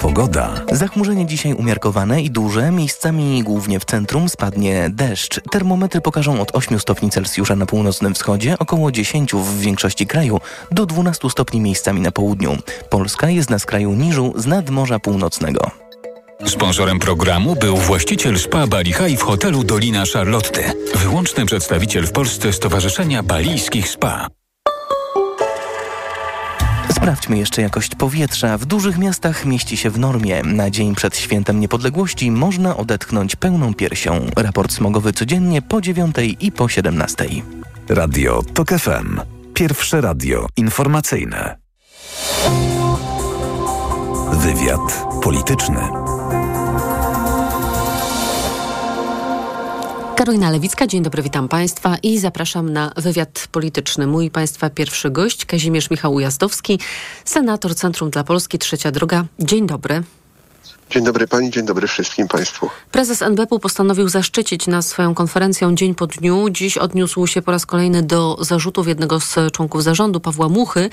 Pogoda. Zachmurzenie dzisiaj umiarkowane i duże, miejscami głównie w centrum spadnie deszcz. Termometry pokażą od 8 stopni Celsjusza na północnym wschodzie, około 10 w większości kraju, do 12 stopni miejscami na południu. Polska jest na skraju niżu z nadmorza północnego. Sponsorem programu był właściciel spa Bali High w hotelu Dolina Charlotte. Wyłączny przedstawiciel w Polsce Stowarzyszenia Balijskich Spa. Sprawdźmy jeszcze jakość powietrza. W dużych miastach mieści się w normie. Na dzień przed świętem niepodległości można odetchnąć pełną piersią. Raport smogowy codziennie po 9 i po 17. Radio TOK FM. Pierwsze radio informacyjne. Wywiad polityczny. Karolina Lewicka, dzień dobry, witam Państwa i zapraszam na wywiad polityczny. Mój Państwa pierwszy gość, Kazimierz Michał Ujazdowski, senator Centrum dla Polski, Trzecia Droga. Dzień dobry. Dzień dobry Pani, dzień dobry wszystkim Państwu. Prezes NBP-u postanowił zaszczycić nas swoją konferencją dzień po dniu. Dziś odniósł się po raz kolejny do zarzutów jednego z członków zarządu, Pawła Muchy.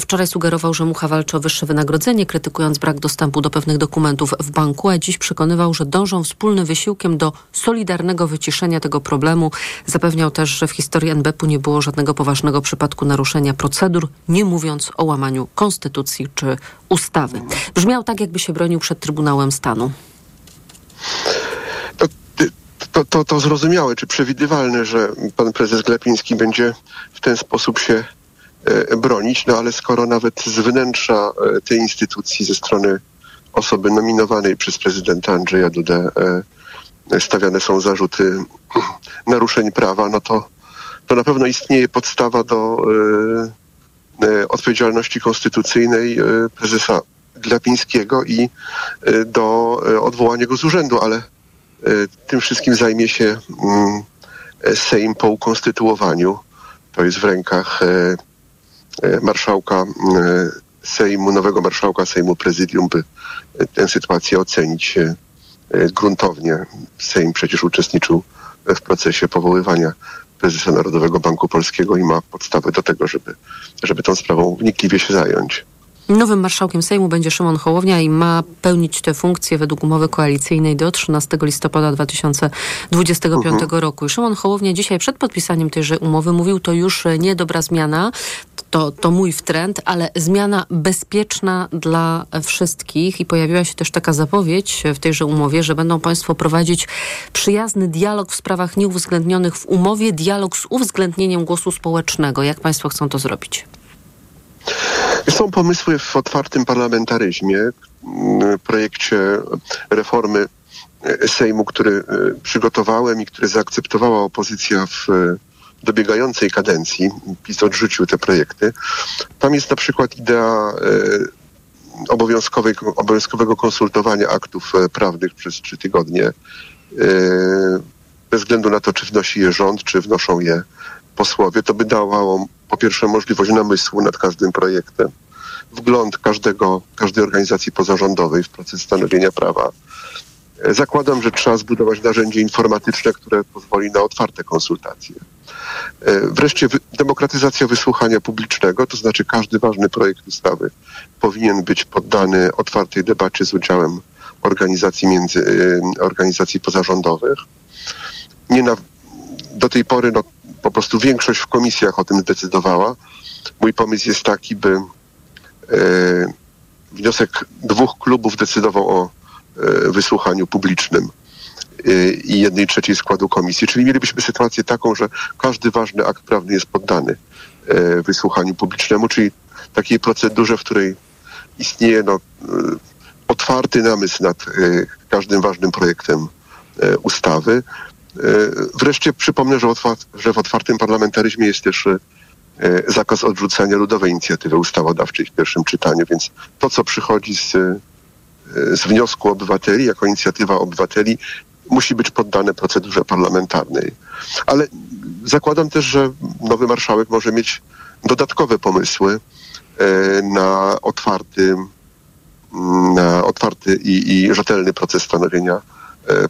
Wczoraj sugerował, że Mucha walczy o wyższe wynagrodzenie, krytykując brak dostępu do pewnych dokumentów w banku, a dziś przekonywał, że dążą wspólnym wysiłkiem do solidarnego wyciszenia tego problemu. Zapewniał też, że w historii NBP-u nie było żadnego poważnego przypadku naruszenia procedur, nie mówiąc o łamaniu konstytucji czy ustawy. Brzmiał tak, jakby się bronił przed Trybunałem Trybunałem Stanu? To, to, to, zrozumiałe czy przewidywalne, że pan prezes Glepiński będzie w ten sposób się e, bronić, no ale skoro nawet z wnętrza e, tej instytucji, ze strony osoby nominowanej przez prezydenta Andrzeja Dudę e, stawiane są zarzuty naruszeń prawa, no to, to na pewno istnieje podstawa do odpowiedzialności konstytucyjnej prezesa Glapińskiego i y, do y, odwołania go z urzędu, ale y, tym wszystkim zajmie się mm, Sejm po ukonstytuowaniu. To jest w rękach marszałka Sejmu, nowego marszałka Sejmu Prezydium, by tę sytuację ocenić gruntownie. Sejm przecież uczestniczył w procesie powoływania prezesa Narodowego Banku Polskiego i ma podstawy do tego, żeby, żeby tą sprawą wnikliwie się zająć. Nowym marszałkiem Sejmu będzie Szymon Hołownia i ma pełnić tę funkcję według umowy koalicyjnej do 13 listopada 2025 uh -huh. roku. I Szymon Hołownia dzisiaj przed podpisaniem tejże umowy mówił, to już nie dobra zmiana, to, to mój wtrend, ale zmiana bezpieczna dla wszystkich i pojawiła się też taka zapowiedź w tejże umowie, że będą Państwo prowadzić przyjazny dialog w sprawach nieuwzględnionych w umowie, dialog z uwzględnieniem głosu społecznego. Jak Państwo chcą to zrobić? Są pomysły w otwartym parlamentaryzmie, projekcie reformy Sejmu, który e, przygotowałem i który zaakceptowała opozycja w e, dobiegającej kadencji. PiS odrzucił te projekty. Tam jest na przykład idea e, obowiązkowego konsultowania aktów prawnych przez trzy tygodnie, bez względu na to, czy wnosi je rząd, czy wnoszą je posłowie. To by dawało po pierwsze możliwość namysłu nad każdym projektem, wgląd każdego, każdej organizacji pozarządowej w proces stanowienia prawa. Zakładam, że trzeba zbudować narzędzie informatyczne, które pozwoli na otwarte konsultacje. Wreszcie demokratyzacja wysłuchania publicznego, to znaczy każdy ważny projekt ustawy powinien być poddany otwartej debacie z udziałem organizacji, między, organizacji pozarządowych. Nie na, do tej pory no, po prostu większość w komisjach o tym zdecydowała. Mój pomysł jest taki, by e, wniosek dwóch klubów decydował o e, wysłuchaniu publicznym e, i jednej trzeciej składu komisji. Czyli mielibyśmy sytuację taką, że każdy ważny akt prawny jest poddany wysłuchaniu publicznemu, czyli takiej procedurze, w której istnieje no, otwarty namysł nad każdym ważnym projektem ustawy. E, wreszcie przypomnę, że, w otwartym parlamentaryzmie jest też e, zakaz odrzucania ludowej inicjatywy ustawodawczej w pierwszym czytaniu, więc to, co przychodzi z, e, z wniosku obywateli, jako inicjatywa obywateli, musi być poddane procedurze parlamentarnej. Ale zakładam też, że nowy marszałek może mieć dodatkowe pomysły na otwarty, na otwarty i, i rzetelny proces stanowienia e,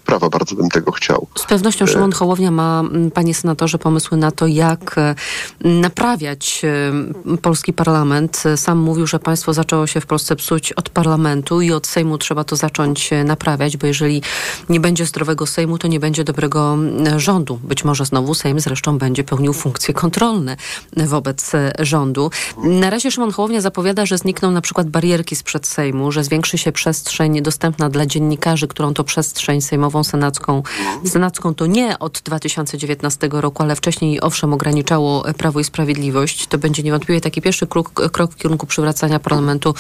prawa. Bardzo bym tego chciał. Z pewnością Szymon Hołownia ma, panie senatorze, pomysły na to, jak e, naprawiać e, polski parlament. Sam mówił, że państwo zaczęło się w Polsce psuć od parlamentu i od Sejmu trzeba to zacząć naprawiać, bo jeżeli nie będzie zdrowego Sejmu, to nie będzie dobrego rządu. Być może znowu Sejm zresztą będzie pełnił funkcje kontrolne wobec rządu. Na razie Szymon Hołownia zapowiada, że znikną na przykład barierki sprzed Sejmu, że zwiększy się przestrzeń dostępna dla dziennikarzy, którą to przestrzeń sejmową, senacką. Senacką to nie od 2019 roku, ale wcześniej owszem ograniczało Prawo i Sprawiedliwość. To będzie niewątpliwie taki pierwszy krok, krok w kierunku przywracania parlamentu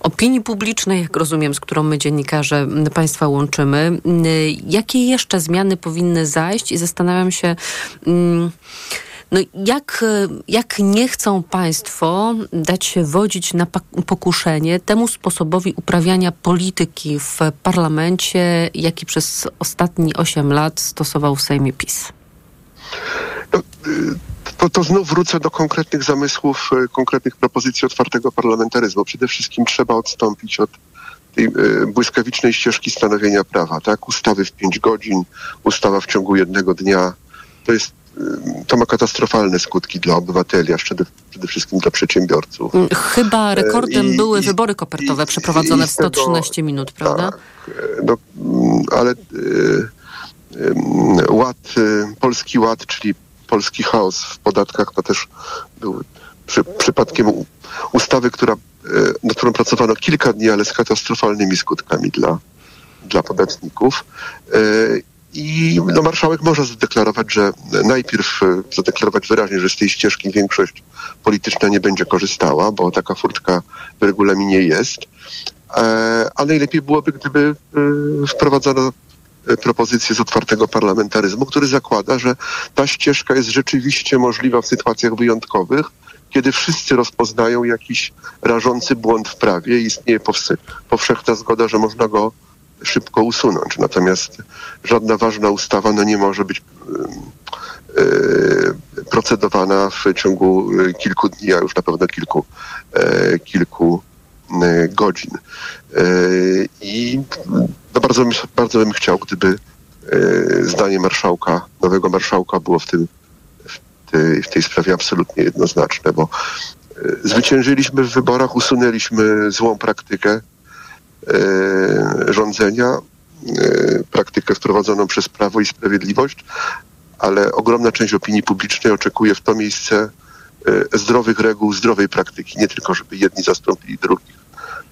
opinii publicznej, jak rozumiem, z którą my dziennikarze państwa łączymy. Jakie jeszcze zmiany powinny zajść i zastanawiam się, mm, no jak, jak nie chcą państwo dać się wodzić na pokuszenie temu sposobowi uprawiania polityki w parlamencie, jaki przez ostatnie 8 lat stosował w Sejmie PiS? No, to, to znów wrócę do konkretnych zamysłów, e, konkretnych propozycji otwartego parlamentaryzmu. Przede wszystkim trzeba odstąpić od tej e, błyskawicznej ścieżki stanowienia prawa, tak? Ustawy w pięć godzin, ustawa w ciągu jednego dnia. To jest to ma katastrofalne skutki dla obywateli, a przede, przede wszystkim dla przedsiębiorców. Mm, chyba e, rekordem I, były i, wybory kopertowe i, przeprowadzone w 113 tego, minut, prawda? Tak, no, mm, ale y, y, ład, y, polski ład, czyli polski chaos w podatkach, to też był przy, przypadkiem ustawy, która, nad którą pracowano kilka dni, ale z katastrofalnymi skutkami dla, dla podatników. I no, marszałek może zadeklarować, że najpierw e, zadeklarować wyraźnie, że z tej ścieżki większość polityczna nie będzie korzystała, bo taka furtka w regulaminie jest. E, a najlepiej byłoby, gdyby e, wprowadzono propozycję z otwartego parlamentaryzmu, który zakłada, że ta ścieżka jest rzeczywiście możliwa w sytuacjach wyjątkowych, kiedy wszyscy rozpoznają jakiś rażący błąd w prawie i istnieje powszechna zgoda, że można go szybko usunąć. Natomiast żadna ważna ustawa no, nie może być yy, procedowana w ciągu kilku dni, a już na pewno kilku, kilku godzin. I no, bardzo, bardzo bym chciał, gdyby zdanie marszałka, nowego marszałka było w, tym, w, tej, sprawie absolutnie jednoznaczne, bo zwyciężyliśmy w wyborach, usunęliśmy złą praktykę, E, rządzenia, e, praktykę wprowadzoną przez Prawo i Sprawiedliwość, ale ogromna część opinii publicznej oczekuje w to miejsce e, zdrowych reguł, zdrowej praktyki. Nie tylko, żeby jedni zastąpili drugich,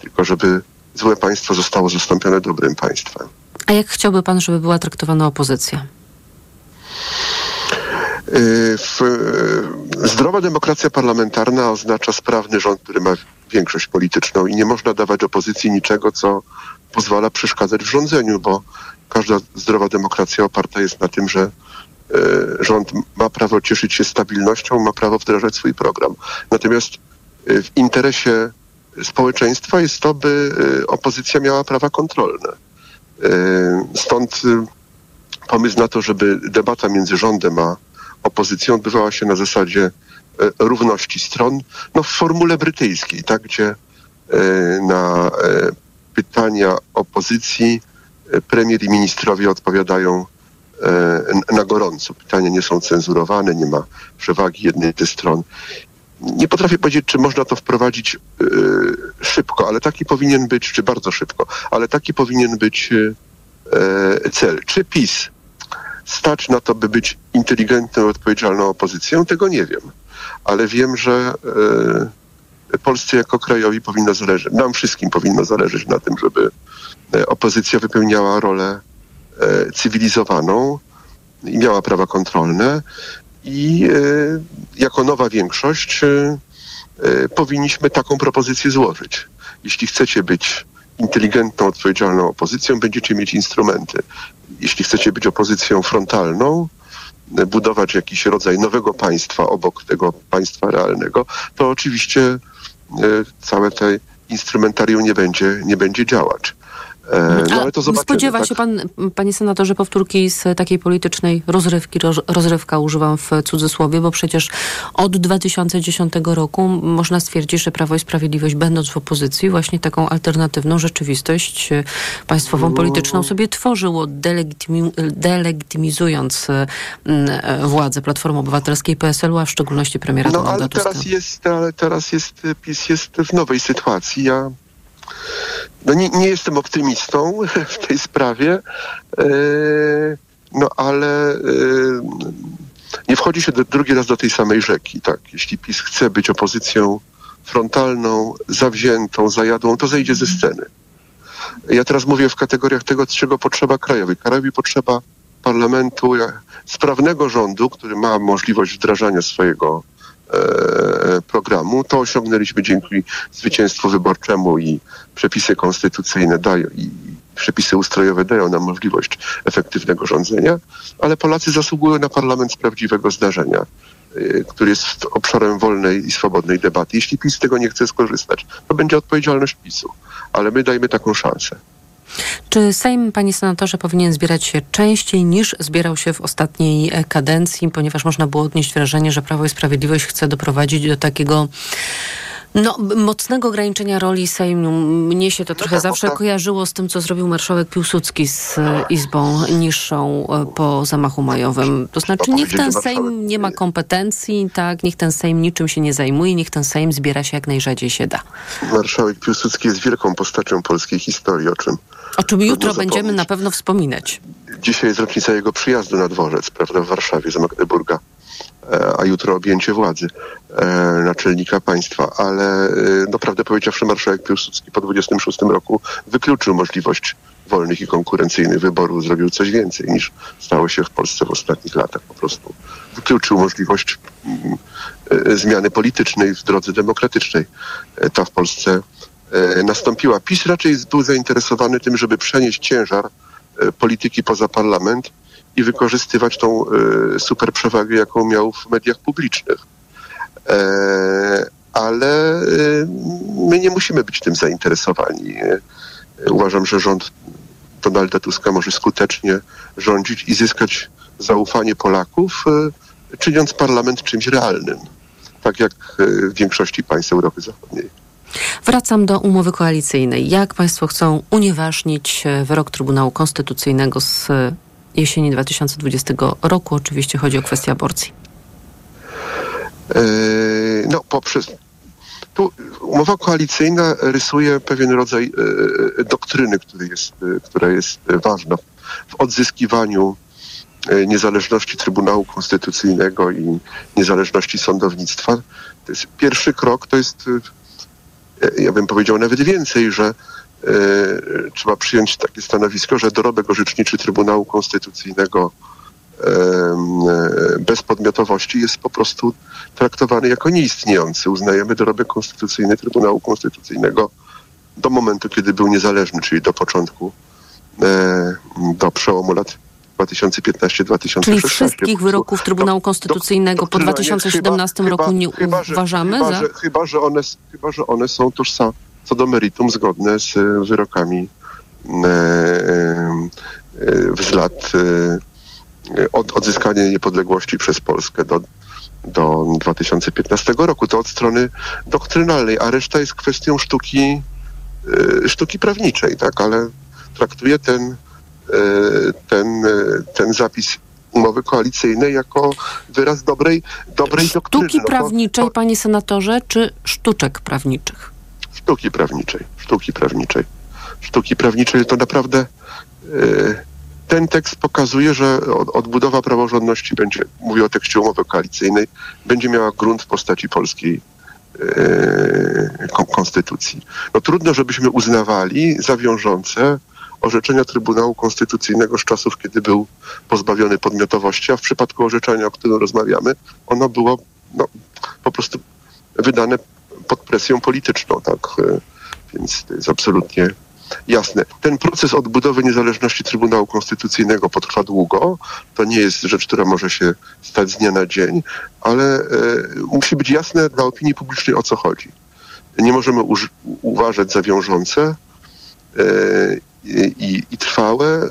tylko żeby złe państwo zostało zastąpione dobrym państwem. A jak chciałby pan, żeby była traktowana opozycja? Zdrowa demokracja parlamentarna oznacza sprawny rząd, który ma większość polityczną i nie można dawać opozycji niczego, co pozwala przeszkadzać w rządzeniu, bo każda zdrowa demokracja oparta jest na tym, że e, rząd ma prawo cieszyć się stabilnością, ma prawo wdrażać swój program. Natomiast e, w interesie społeczeństwa jest to, by e, opozycja miała prawa kontrolne. Stąd pomysł na to, żeby debata między rządem a opozycją odbywała się na zasadzie równości stron, no w formule brytyjskiej, tak, gdzie e, na e, pytania opozycji premier i ministrowie odpowiadają na gorąco. Pytania nie są cenzurowane, nie ma przewagi jednej ze stron. Nie potrafię powiedzieć, czy można to wprowadzić szybko, ale taki powinien być, czy bardzo szybko, ale taki powinien być cel. Czy PiS stać na to, by być inteligentną, odpowiedzialną opozycją? Tego nie wiem ale wiem, że e, Polsce jako krajowi powinno zależeć, nam wszystkim powinno zależeć na tym, żeby e, opozycja wypełniała rolę e, cywilizowaną i miała prawa kontrolne i jako nowa większość powinniśmy taką propozycję złożyć. Jeśli chcecie być inteligentną, odpowiedzialną opozycją, będziecie mieć instrumenty. Jeśli chcecie być opozycją frontalną, budować jakiś rodzaj nowego państwa obok tego państwa realnego, to oczywiście e, całe te instrumentarium nie będzie, nie będzie działać. E, no, ale to zobaczymy, Spodziewa tak? się pan, panie senatorze, powtórki z takiej politycznej rozrywki, roz, rozrywka używam w cudzysłowie, bo przecież od 2010 roku można stwierdzić, że Prawo i Sprawiedliwość będąc w opozycji właśnie taką alternatywną rzeczywistość państwową, polityczną sobie tworzyło, delegitymi, delegitymizując e, władzę Platformy Obywatelskiej PSL-u, a w szczególności premiera No Donalda ale Tuska. teraz jest, ale teraz jest, PiS jest w nowej sytuacji. Ja no nie, nie jestem optymistą w tej sprawie, e, no ale e, nie wchodzi się do, drugi raz do tej samej rzeki. Tak, jeśli PiS chce być opozycją frontalną, zawziętą, zajadłą, to zejdzie ze sceny. Ja teraz mówię w kategoriach tego, czego potrzeba krajowi. Krajowi potrzeba parlamentu, sprawnego rządu, który ma możliwość wdrażania swojego programu. To osiągnęliśmy dzięki zwycięstwu wyborczemu i przepisy konstytucyjne dają i przepisy ustrojowe dają nam możliwość efektywnego rządzenia, ale Polacy zasługują na parlament z prawdziwego zdarzenia, y, który jest obszarem wolnej i swobodnej debaty. Jeśli PiS z tego nie chce skorzystać, to będzie odpowiedzialność PiSu, ale my dajmy taką szansę. Czy Sejm, panie senatorze, powinien zbierać się częściej niż zbierał się w ostatniej e, kadencji, ponieważ można było odnieść wrażenie, że Prawo i Sprawiedliwość chce doprowadzić do takiego no, mocnego ograniczenia roli Sejmu. Mnie się to trochę tak, zawsze tak. kojarzyło z tym, co zrobił marszałek Piłsudski z e, Izbą Niższą e, po zamachu majowym. To znaczy, niech ten Sejm nie ma kompetencji, tak, niech ten Sejm niczym się nie zajmuje, niech ten Sejm zbiera się jak najrzadziej się da. Marszałek Piłsudski jest wielką postacią polskiej historii, o czym O czym jutro będziemy na pewno wspominać. Dzisiaj jest rocznica jego przyjazdu na dworzec, prawda, w Warszawie z Magdeburga, e, a jutro objęcie władzy e, naczelnika państwa. Ale e, no, prawdę powiedziawszy, marszałek Piłsudski po 26 roku wykluczył możliwość wolnych i konkurencyjnych wyborów, zrobił coś więcej niż stało się w Polsce w ostatnich latach. Po prostu wykluczył możliwość mm, e, zmiany politycznej w drodze demokratycznej. E, Ta w Polsce nastąpiła. PiS raczej był zainteresowany tym, żeby przenieść ciężar e, polityki poza parlament i wykorzystywać tą e, super przewagę, jaką miał w mediach publicznych. E, ale e, my nie musimy być tym zainteresowani. E, Uważam, że rząd Donalda Tuska może skutecznie rządzić i zyskać zaufanie Polaków, e, czyniąc parlament czymś realnym, tak jak e, w większości państw Europy Zachodniej. Wracam do umowy koalicyjnej. Jak Państwo chcą unieważnić e, wyrok Trybunału Konstytucyjnego z e, jesieni 2020 roku? Oczywiście chodzi o kwestię aborcji. E, No, poprzez. Tu umowa koalicyjna rysuje pewien rodzaj doktryny, który jest, która jest ważna w odzyskiwaniu niezależności Trybunału Konstytucyjnego i niezależności sądownictwa. To jest pierwszy krok, to jest, ja bym powiedział nawet więcej, że e, trzeba przyjąć takie stanowisko, że dorobek orzeczniczy Trybunału Konstytucyjnego e, bez podmiotowości jest po prostu traktowany jako nieistniejący. Uznajemy dorobek konstytucyjny Trybunału Konstytucyjnego do momentu, kiedy był niezależny, czyli do początku, e, do przełomu lat 2015-2016. Czyli wszystkich wyroków Trybunału Konstytucyjnego po Doktryna, 2017 chyba- roku nie uważamy chyba, za... Że, chyba, że one, chyba, że one są tożsame co do meritum zgodne z e, wyrokami e, e, z lat od odzyskania niepodległości przez Polskę do, do 2015 roku. To od strony doktrynalnej, a reszta jest kwestią sztuki, sztuki prawniczej, tak? Ale traktuję ten, ten, e, ten zapis umowy koalicyjnej jako wyraz dobrej, dobrej doktryny. Sztuki No to- prawniczej, to- panie senatorze, czy sztuczek prawniczych? sztuki prawniczej, sztuki prawniczej. Sztuki prawniczej to naprawdę e, ten tekst pokazuje, że od, odbudowa praworządności będzie, mówię o tekście umowy koalicyjnej, będzie miała grunt w postaci polskiej e, kon- konstytucji. No trudno, żebyśmy uznawali za wiążące orzeczenia Trybunału Konstytucyjnego z czasów, kiedy był pozbawiony podmiotowości, a w przypadku orzeczenia, o którym rozmawiamy, ono było no, po prostu wydane pod presją polityczną, tak? E, Więc to jest absolutnie jasne. Ten proces odbudowy niezależności Trybunału Konstytucyjnego potrwa długo. To nie jest rzecz, która może się stać z dnia na dzień, ale e, musi być jasne dla opinii publicznej o co chodzi. Nie możemy uważać za wiążące i, i trwałe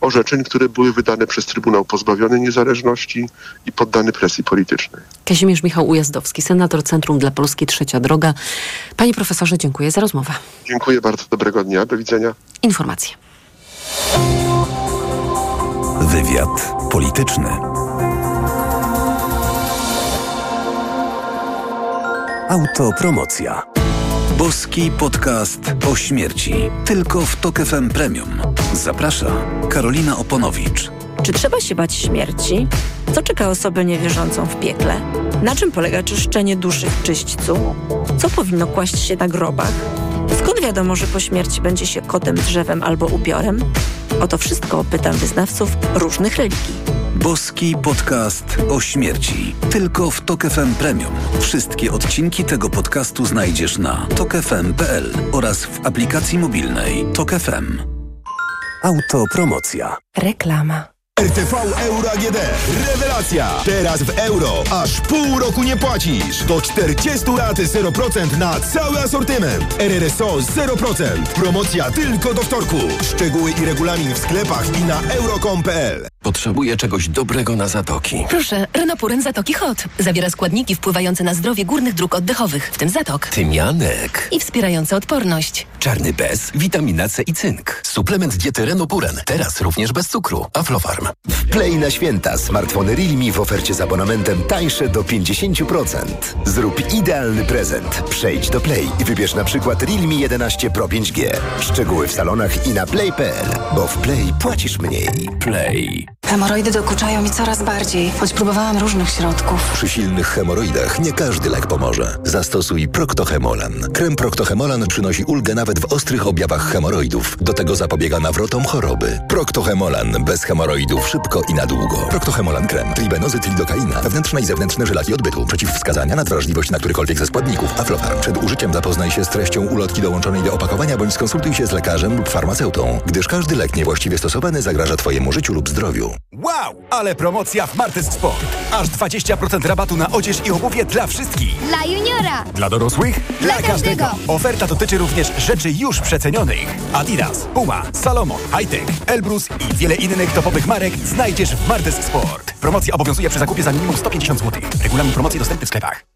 orzeczeń, które były wydane przez Trybunał pozbawiony niezależności i poddany presji politycznej. Kazimierz Michał Ujazdowski, senator Centrum dla Polski Trzecia Droga. Panie profesorze, dziękuję za rozmowę. Dziękuję bardzo, dobrego dnia, do widzenia. Informacje. Wywiad polityczny. Autopromocja. Boski podcast o śmierci. Tylko w Tok FM Premium. Zaprasza Karolina Oponowicz. Czy trzeba się bać śmierci? Co czeka osobę niewierzącą w piekle? Na czym polega czyszczenie duszy w czyśćcu? Co powinno kłaść się na grobach? Skąd wiadomo, że po śmierci będzie się kotem, drzewem albo upiorem? O to wszystko pytam wyznawców różnych religii. Boski podcast o śmierci. Tylko w Tok FM Premium. Wszystkie odcinki tego podcastu znajdziesz na tokefm.pl oraz w aplikacji mobilnej Tok FM. Autopromocja. Reklama. RTV Euro AGD. Rewelacja! Teraz w euro. Aż pół roku nie płacisz. Do 40 lat 0% na cały asortyment. RRSO 0%. Promocja tylko do wtorku. Szczegóły i regulamin w sklepach i na euro.com.pl. Potrzebuję czegoś dobrego na zatoki. Proszę, Renopuren Zatoki Hot. Zawiera składniki wpływające na zdrowie górnych dróg oddechowych, w tym zatok. Tymianek. I wspierające odporność. Czarny bez, witamina C i cynk. Suplement diety Renopuren. Teraz również bez cukru. Aflofarm. W Play na święta smartfony Realme w ofercie z abonamentem tańsze do 50%. Zrób idealny prezent. Przejdź do Play i wybierz na przykład Realme 11 Pro 5G. Szczegóły w salonach i na play.pl, bo w Play płacisz mniej. Play. Hemoroidy dokuczają mi coraz bardziej, choć próbowałam różnych środków. Przy silnych hemoroidach nie każdy lek pomoże. Zastosuj Proctohemolan. Krem Proctohemolan przynosi ulgę nawet w ostrych objawach hemoroidów. Do tego zapobiega nawrotom choroby. Proctohemolan bez hemoroidów szybko i na długo. Proctohemolan krem. Tribenozy, tridokaina. Wewnętrzne i zewnętrzne żelaki odbytu. Przeciwwskazania na wrażliwość na którykolwiek ze składników. Aflofarm. Przed użyciem zapoznaj się z treścią ulotki dołączonej do opakowania bądź skonsultuj się z lekarzem lub farmaceutą, gdyż każdy lek niewłaściwie stosowany zagraża Twojemu życiu lub zdrowiu. Wow! Ale promocja w Martes Sport. Aż 20% rabatu na odzież i obuwie dla wszystkich. Dla juniora. Dla dorosłych? Dla, dla każdego. każdego. Oferta dotyczy również rzeczy już przecenionych. Adidas, Puma, Salomon, Hightech, Elbrus i wiele innych topowych marek znajdziesz w Martes Sport. Promocja obowiązuje przy zakupie za minimum 150 zł. Regulamin promocji dostępny w sklepach.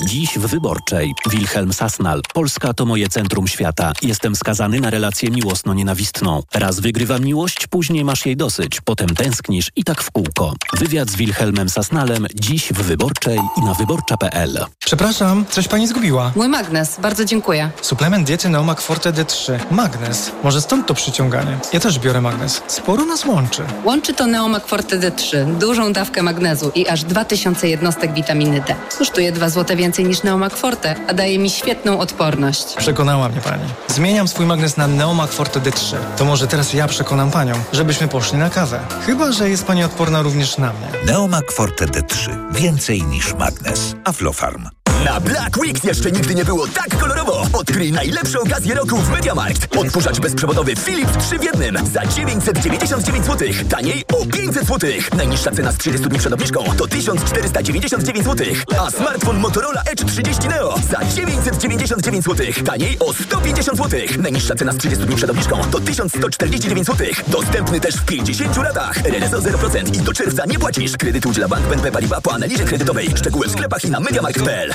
Dziś w Wyborczej. Wilhelm Sasnal. Polska to moje centrum świata. Jestem skazany na relację miłosno-nienawistną. Raz wygrywam miłość, później masz jej dosyć. Potem tęsknisz i tak w kółko. Wywiad z Wilhelmem Sasnalem dziś w Wyborczej i na wyborcza.pl. Przepraszam, coś pani zgubiła. Mój magnes, bardzo dziękuję. Suplement diety Neomak Forte D3. Magnes. Może stąd to przyciąganie. Ja też biorę magnes. Sporo nas łączy. Łączy to Neomak Forte D3. Dużą dawkę magnezu i aż 2000 jednostek witaminy D. Kosztuje 2 zł więcej niż Neomak Forte, a daje mi świetną odporność. Przekonała mnie pani. Zmieniam swój magnes na Neomak Forte D3. To może teraz ja przekonam panią, żebyśmy poszli na kawę. Chyba, że jest pani odporna również na mnie. Neomak Forte D3. Więcej niż magnes. Aflofarm. Na Black Weeks jeszcze nigdy nie było tak kolorowo. Odkryj najlepsze okazje roku w MediaMarkt. Odkurzacz bezprzewodowy Philips 3 w jednym za 999 zł. Taniej o 500 zł. Najniższa cena z 30 dni przed obniżką to 1499 zł. A smartfon Motorola Edge 30 Neo za 999 zł. Taniej o 150 zł. Najniższa cena z 30 dni przed obniżką to 1149 zł. Dostępny też w 50 latach. RRSO 0% i do czerwca nie płacisz. Kredyt udziela Bank BNP Paribas po analizie kredytowej. Szczegóły w sklepach i na MediaMarkt.pl.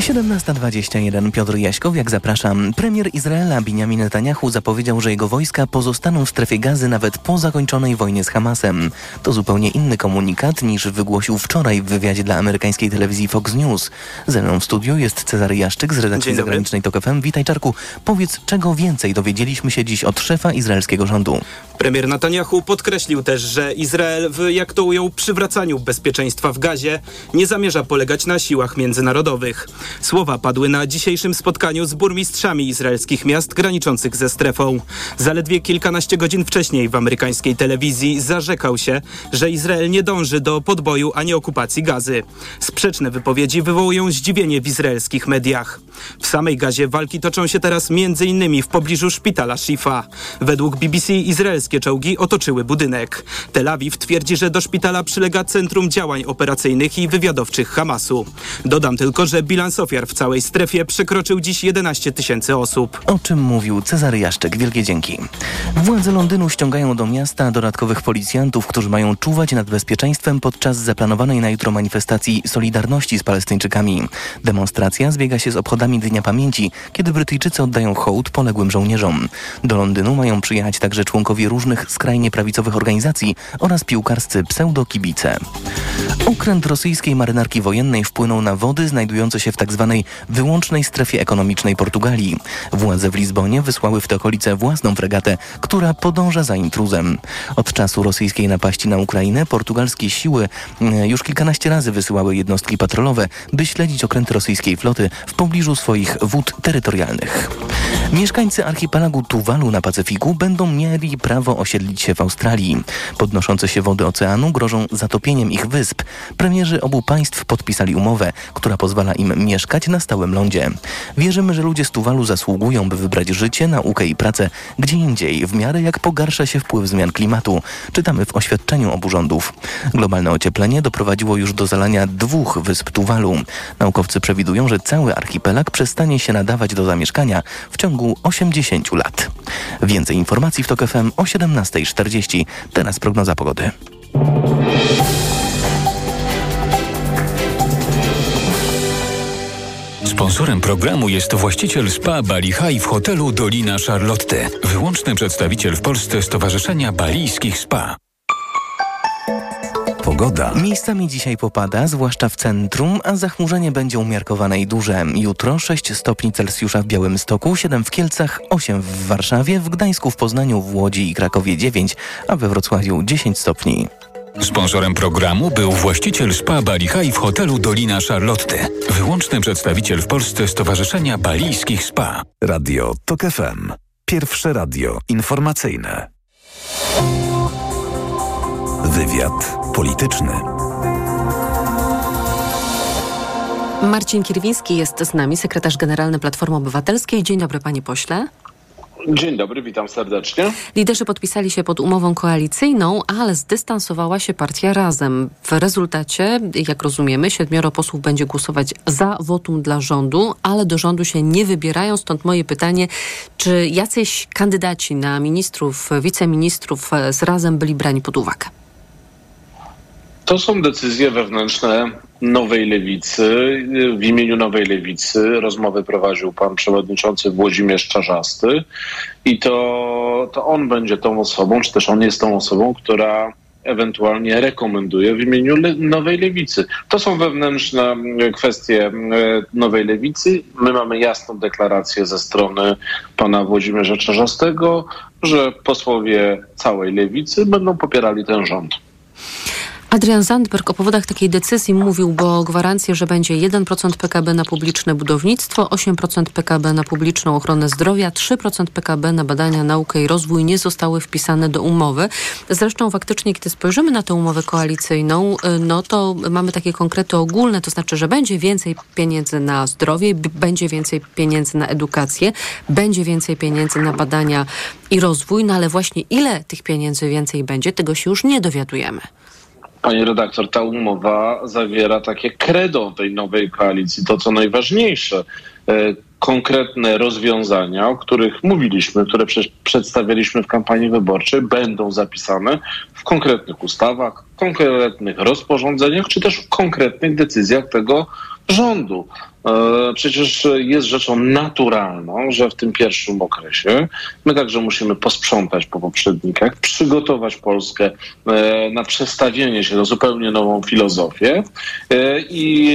17.21 Piotr Jaśkowiak, zapraszam. Premier Izraela Benjamin Netanyahu zapowiedział, że jego wojska pozostaną w strefie gazy nawet po zakończonej wojnie z Hamasem. To zupełnie inny komunikat niż wygłosił wczoraj w wywiadzie dla amerykańskiej telewizji Fox News. Ze mną w studiu jest Cezary Jaszczyk z redakcji zagranicznej TOK FM. Witaj Czarku. Powiedz, czego więcej dowiedzieliśmy się dziś od szefa izraelskiego rządu. Premier Netanyahu podkreślił też, że Izrael w, jak to ujął, przywracaniu bezpieczeństwa w Gazie nie zamierza polegać na siłach międzynarodowych. Słowa padły na dzisiejszym spotkaniu z burmistrzami izraelskich miast graniczących ze strefą. Zaledwie kilkanaście godzin wcześniej w amerykańskiej telewizji zarzekał się, że Izrael nie dąży do podboju ani okupacji Gazy. Sprzeczne wypowiedzi wywołują zdziwienie w izraelskich mediach. W samej Gazie walki toczą się teraz m.in. w pobliżu szpitala Shifa. Według BBC izraelskie czołgi otoczyły budynek. Tel Awiw twierdzi, że do szpitala przylega Centrum Działań Operacyjnych i Wywiadowczych Hamasu. Dodam tylko, że bilans ofiar w całej strefie przekroczył dziś 11 tysięcy osób. O czym mówił Cezary Jaszczyk. Wielkie dzięki. Władze Londynu ściągają do miasta dodatkowych policjantów, którzy mają czuwać nad bezpieczeństwem podczas zaplanowanej na jutro manifestacji Solidarności z Palestyńczykami. Demonstracja zbiega się z obchodami Dnia Pamięci, kiedy Brytyjczycy oddają hołd poległym żołnierzom. Do Londynu mają przyjechać także członkowie różnych skrajnie prawicowych organizacji oraz piłkarscy pseudokibice. Okręt rosyjskiej marynarki wojennej wpłynął na wody znajdujące się w tzw. wyłącznej strefie ekonomicznej Portugalii. Władze w Lizbonie wysłały w te okolice własną fregatę, która podąża za intruzem. Od czasu rosyjskiej napaści na Ukrainę portugalskie siły e, już kilkanaście razy wysyłały jednostki patrolowe, by śledzić okręty rosyjskiej floty w pobliżu swoich wód terytorialnych. Mieszkańcy archipelagu Tuwalu na Pacyfiku będą mieli prawo osiedlić się w Australii. Podnoszące się wody oceanu grożą zatopieniem ich wysp. Premierzy obu państw podpisali umowę, która pozwala im mieszkać na stałym lądzie. Wierzymy, że ludzie z Tuwalu zasługują, by wybrać życie, naukę i pracę gdzie indziej, w miarę jak pogarsza się wpływ zmian klimatu. Czytamy w oświadczeniu obu rządów. Globalne ocieplenie doprowadziło już do zalania dwóch wysp Tuwalu. Naukowcy przewidują, że cały archipelag przestanie się nadawać do zamieszkania w ciągu 80 lat. Więcej informacji w TOK FM o 17.40. Teraz prognoza pogody. Sponsorem programu jest właściciel spa Bali High w hotelu Dolina Charlotte. Wyłączny przedstawiciel w Polsce Stowarzyszenia Balijskich Spa. Pogoda. Miejscami dzisiaj popada, zwłaszcza w centrum, a zachmurzenie będzie umiarkowane i duże. Jutro 6 stopni Celsjusza w Białymstoku, 7 w Kielcach, 8 w Warszawie, w Gdańsku, w Poznaniu, w Łodzi i Krakowie 9, a we Wrocławiu 10 stopni. Sponsorem programu był właściciel spa Bali High w hotelu Dolina Charlotte. Wyłączny przedstawiciel w Polsce Stowarzyszenia Balijskich Spa. Radio TOK FM. Pierwsze radio informacyjne. Wywiad polityczny. Marcin Kierwiński jest z nami, sekretarz generalny Platformy Obywatelskiej. Dzień dobry, panie pośle. Dzień dobry, witam serdecznie. Liderzy podpisali się pod umową koalicyjną, ale zdystansowała się partia Razem. W rezultacie, jak rozumiemy, siedmioro posłów będzie głosować za wotum dla rządu, ale do rządu się nie wybierają. Stąd moje pytanie, czy jacyś kandydaci na ministrów, wiceministrów z Razem byli brani pod uwagę? To są decyzje wewnętrzne Nowej Lewicy. W imieniu Nowej Lewicy rozmowę prowadził pan przewodniczący Włodzimierz Czarzasty i to, to on będzie tą osobą, czy też on jest tą osobą, która ewentualnie rekomenduje w imieniu Le Nowej Lewicy. To są wewnętrzne kwestie Nowej Lewicy. My mamy jasną deklarację ze strony pana Włodzimierza Czarzastego, że posłowie całej Lewicy będą popierali ten rząd. Adrian Zandberg o powodach takiej decyzji mówił, bo gwarancje, że będzie 1% PKB na publiczne budownictwo, 8% PKB na publiczną ochronę zdrowia, 3% PKB na badania, naukę i rozwój nie zostały wpisane do umowy. Zresztą faktycznie, kiedy spojrzymy na tę umowę koalicyjną, no to mamy takie konkrety ogólne, to znaczy, że będzie więcej pieniędzy na zdrowie, będzie więcej pieniędzy na edukację, będzie więcej pieniędzy na badania i rozwój, no ale właśnie ile tych pieniędzy więcej będzie, tego się już nie dowiadujemy. Pani redaktor, ta umowa zawiera takie credo tej nowej koalicji, to co najważniejsze, e, konkretne rozwiązania, o których mówiliśmy, które przedstawialiśmy w kampanii wyborczej, będą zapisane w konkretnych ustawach, konkretnych rozporządzeniach, czy też w konkretnych decyzjach tego rządu. E, Przecież jest rzeczą naturalną, że w tym pierwszym okresie my także musimy posprzątać po poprzednikach, przygotować Polskę e, na przestawienie się na zupełnie nową filozofię E, i,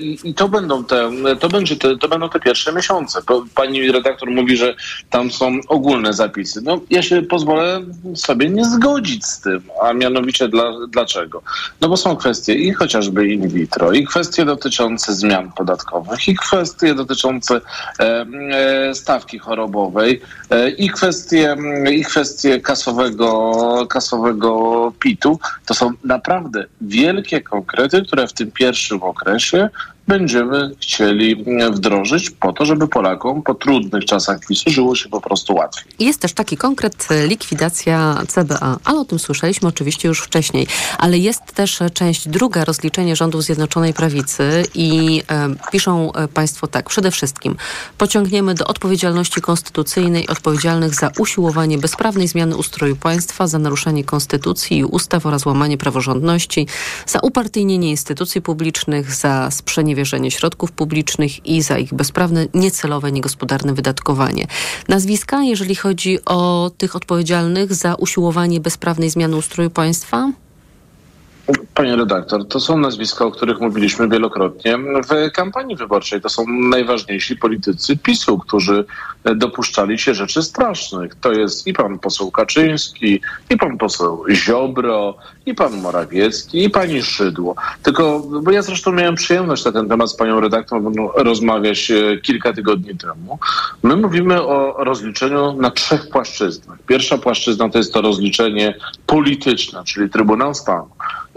i, i to będą te, to będzie te, to będą te pierwsze miesiące. Pani redaktor mówi, że tam są ogólne zapisy. No ja się pozwolę sobie nie zgodzić z tym, a mianowicie dla, dlaczego? No bo są kwestie i chociażby in vitro, i kwestie dotyczące zmian podatkowych, i kwestie dotyczące e, e, stawki chorobowej, e, i kwestie, i kwestie kasowego, kasowego PIT-u. To są naprawdę wielkie konkrety, które w tym pierwszym okresie będziemy chcieli mm, wdrożyć po to, żeby Polakom po trudnych czasach PiSu żyło się po prostu łatwiej. Jest też taki konkret e, likwidacja CBA, ale o tym słyszeliśmy oczywiście już wcześniej. Ale jest też e, część druga, rozliczenie rządów Zjednoczonej Prawicy i e, piszą e, Państwo tak, przede wszystkim pociągniemy do odpowiedzialności konstytucyjnej odpowiedzialnych za usiłowanie bezprawnej zmiany ustroju państwa, za naruszenie konstytucji i ustaw oraz łamanie praworządności, za upartyjnienie instytucji publicznych, za sprzeniewierzenie środków publicznych i za ich bezprawne, niecelowe, niegospodarne wydatkowanie. Nazwiska, jeżeli chodzi o tych odpowiedzialnych za usiłowanie bezprawnej zmiany ustroju państwa? Panie redaktor, to są nazwiska, o których mówiliśmy wielokrotnie w kampanii wyborczej. To są najważniejsi politycy PiSu, którzy dopuszczali się rzeczy strasznych. To jest i pan poseł Kaczyński, i pan poseł Ziobro, i pan Morawiecki, i pani Szydło. Tylko, bo ja zresztą miałem przyjemność na ten temat z panią redaktor rozmawiać e, kilka tygodni temu. My mówimy o rozliczeniu na trzech płaszczyznach. Pierwsza płaszczyzna to jest to rozliczenie polityczne, czyli Trybunał Stanu.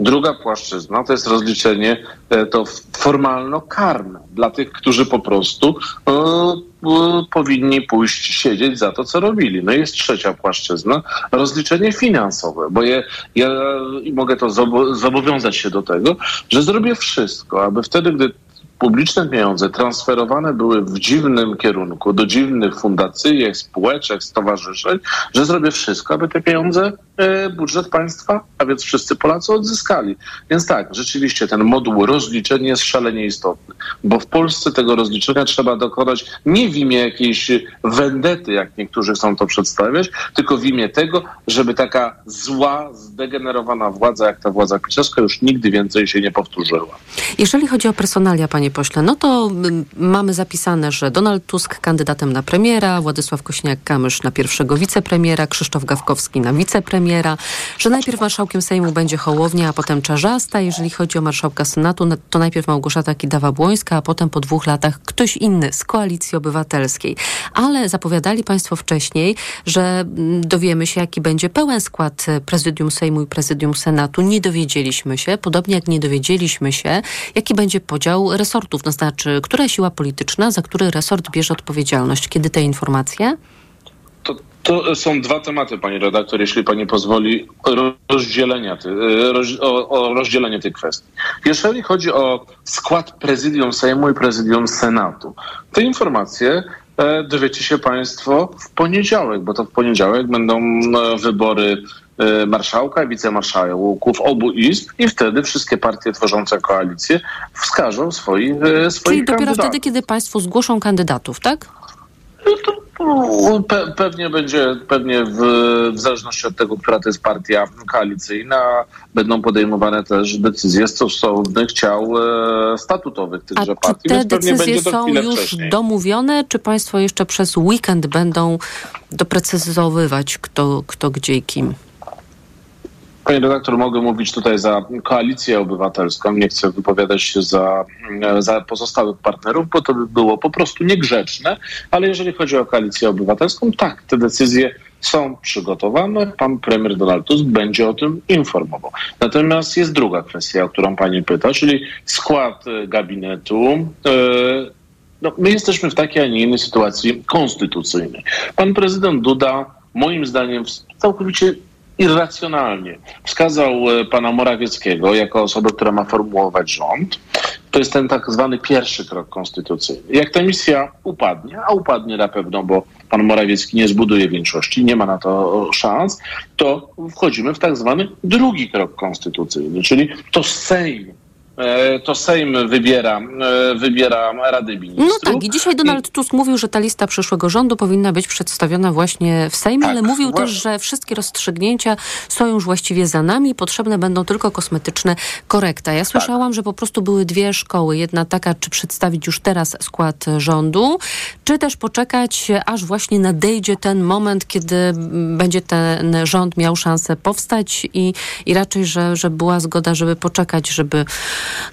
Druga płaszczyzna to jest rozliczenie e, to formalno-karne dla tych, którzy po prostu e, e, powinni pójść siedzieć za to, co robili. No i jest trzecia płaszczyzna, rozliczenie finansowe, bo ja, ja mogę to zobo- zobowiązać się do tego, że zrobię wszystko, aby wtedy, gdy publiczne pieniądze transferowane były w dziwnym kierunku, do dziwnych fundacyjek, spółeczek, stowarzyszeń, że zrobię wszystko, aby te pieniądze e, budżet państwa, a więc wszyscy Polacy odzyskali. Więc tak, rzeczywiście ten moduł rozliczeń jest szalenie istotny, bo w Polsce tego rozliczenia trzeba dokonać nie w imię jakiejś wendety, jak niektórzy chcą to przedstawiać, tylko w imię tego, żeby taka zła, zdegenerowana władza, jak ta władza pisowska, już nigdy więcej się nie powtórzyła. Jeżeli chodzi o personalia, panie pośle, no to mm, mamy zapisane, że Donald Tusk kandydatem na premiera, Władysław Kośniak-Kamysz na pierwszego wicepremiera, Krzysztof Gawkowski na wicepremiera, że najpierw marszałkiem Sejmu będzie Hołownia, a potem Czarzasta. Jeżeli chodzi o marszałka Senatu, no to najpierw Małgorzata Kidawa-Błońska, a potem po dwóch latach ktoś inny z Koalicji Obywatelskiej. Ale zapowiadali państwo wcześniej, że mm, dowiemy się, jaki będzie pełen skład e, prezydium Sejmu i prezydium Senatu. Nie dowiedzieliśmy się, podobnie jak nie dowiedzieliśmy się, jaki będzie podział resortów, to znaczy, która siła polityczna, za który resort bierze odpowiedzialność. Kiedy te informacje? To, to są dwa tematy, pani redaktor, jeśli pani pozwoli, rozdzielenia ty, roz, o, o rozdzielenie tych kwestii. Jeżeli chodzi o skład prezydium Sejmu i prezydium Senatu, te informacje e, dowiecie się państwo w poniedziałek, bo to w poniedziałek będą e, wybory marszałka i wicemarszałków obu izb i wtedy wszystkie partie tworzące koalicję wskażą swoich, e, swoich Czyli dopiero kandydatów. wtedy, kiedy państwo zgłoszą kandydatów, tak? No, Pe pewnie będzie, pewnie w, w zależności od tego, która to jest partia koalicyjna, będą podejmowane też decyzje stosownych ciał e, statutowych tychże A czy partii, te więc pewnie decyzje to są już wcześniej. domówione, czy państwo jeszcze przez weekend będą doprecyzowywać, kto, kto gdzie i kim? Panie redaktor, mogę mówić tutaj za koalicję obywatelską. Nie chcę wypowiadać się za, za pozostałych partnerów, bo to by było po prostu niegrzeczne. Ale jeżeli chodzi o koalicję obywatelską, tak, te decyzje są przygotowane. Pan premier Donald Tusk będzie o tym informował. Natomiast jest druga kwestia, o którą pani pyta, czyli skład e, gabinetu. E, no, my jesteśmy w takiej, a nie innej sytuacji konstytucyjnej. Pan prezydent Duda, moim zdaniem, całkowicie irracjonalnie wskazał e, pana Morawieckiego jako osobę, która ma formułować rząd. To jest ten tak zwany pierwszy krok konstytucyjny. Jak ta misja upadnie, a upadnie na pewno, bo pan Morawiecki nie zbuduje większości, nie ma na to szans, to wchodzimy w tak zwany drugi krok konstytucyjny, czyli to Sejm to Sejm wybiera, e, wybiera Rady Ministrów. No tak, i dzisiaj Donald Tusk mówił, że ta lista przyszłego rządu powinna być przedstawiona właśnie w Sejmie, ale mówił też, że wszystkie rozstrzygnięcia są już właściwie za nami, potrzebne będą tylko kosmetyczne korekta. Ja słyszałam, że po prostu były dwie szkoły. Jedna taka, czy przedstawić już teraz skład rządu, czy też poczekać, aż właśnie nadejdzie ten moment, kiedy będzie ten rząd miał szansę powstać i, i raczej, że, że była zgoda, żeby poczekać, żeby,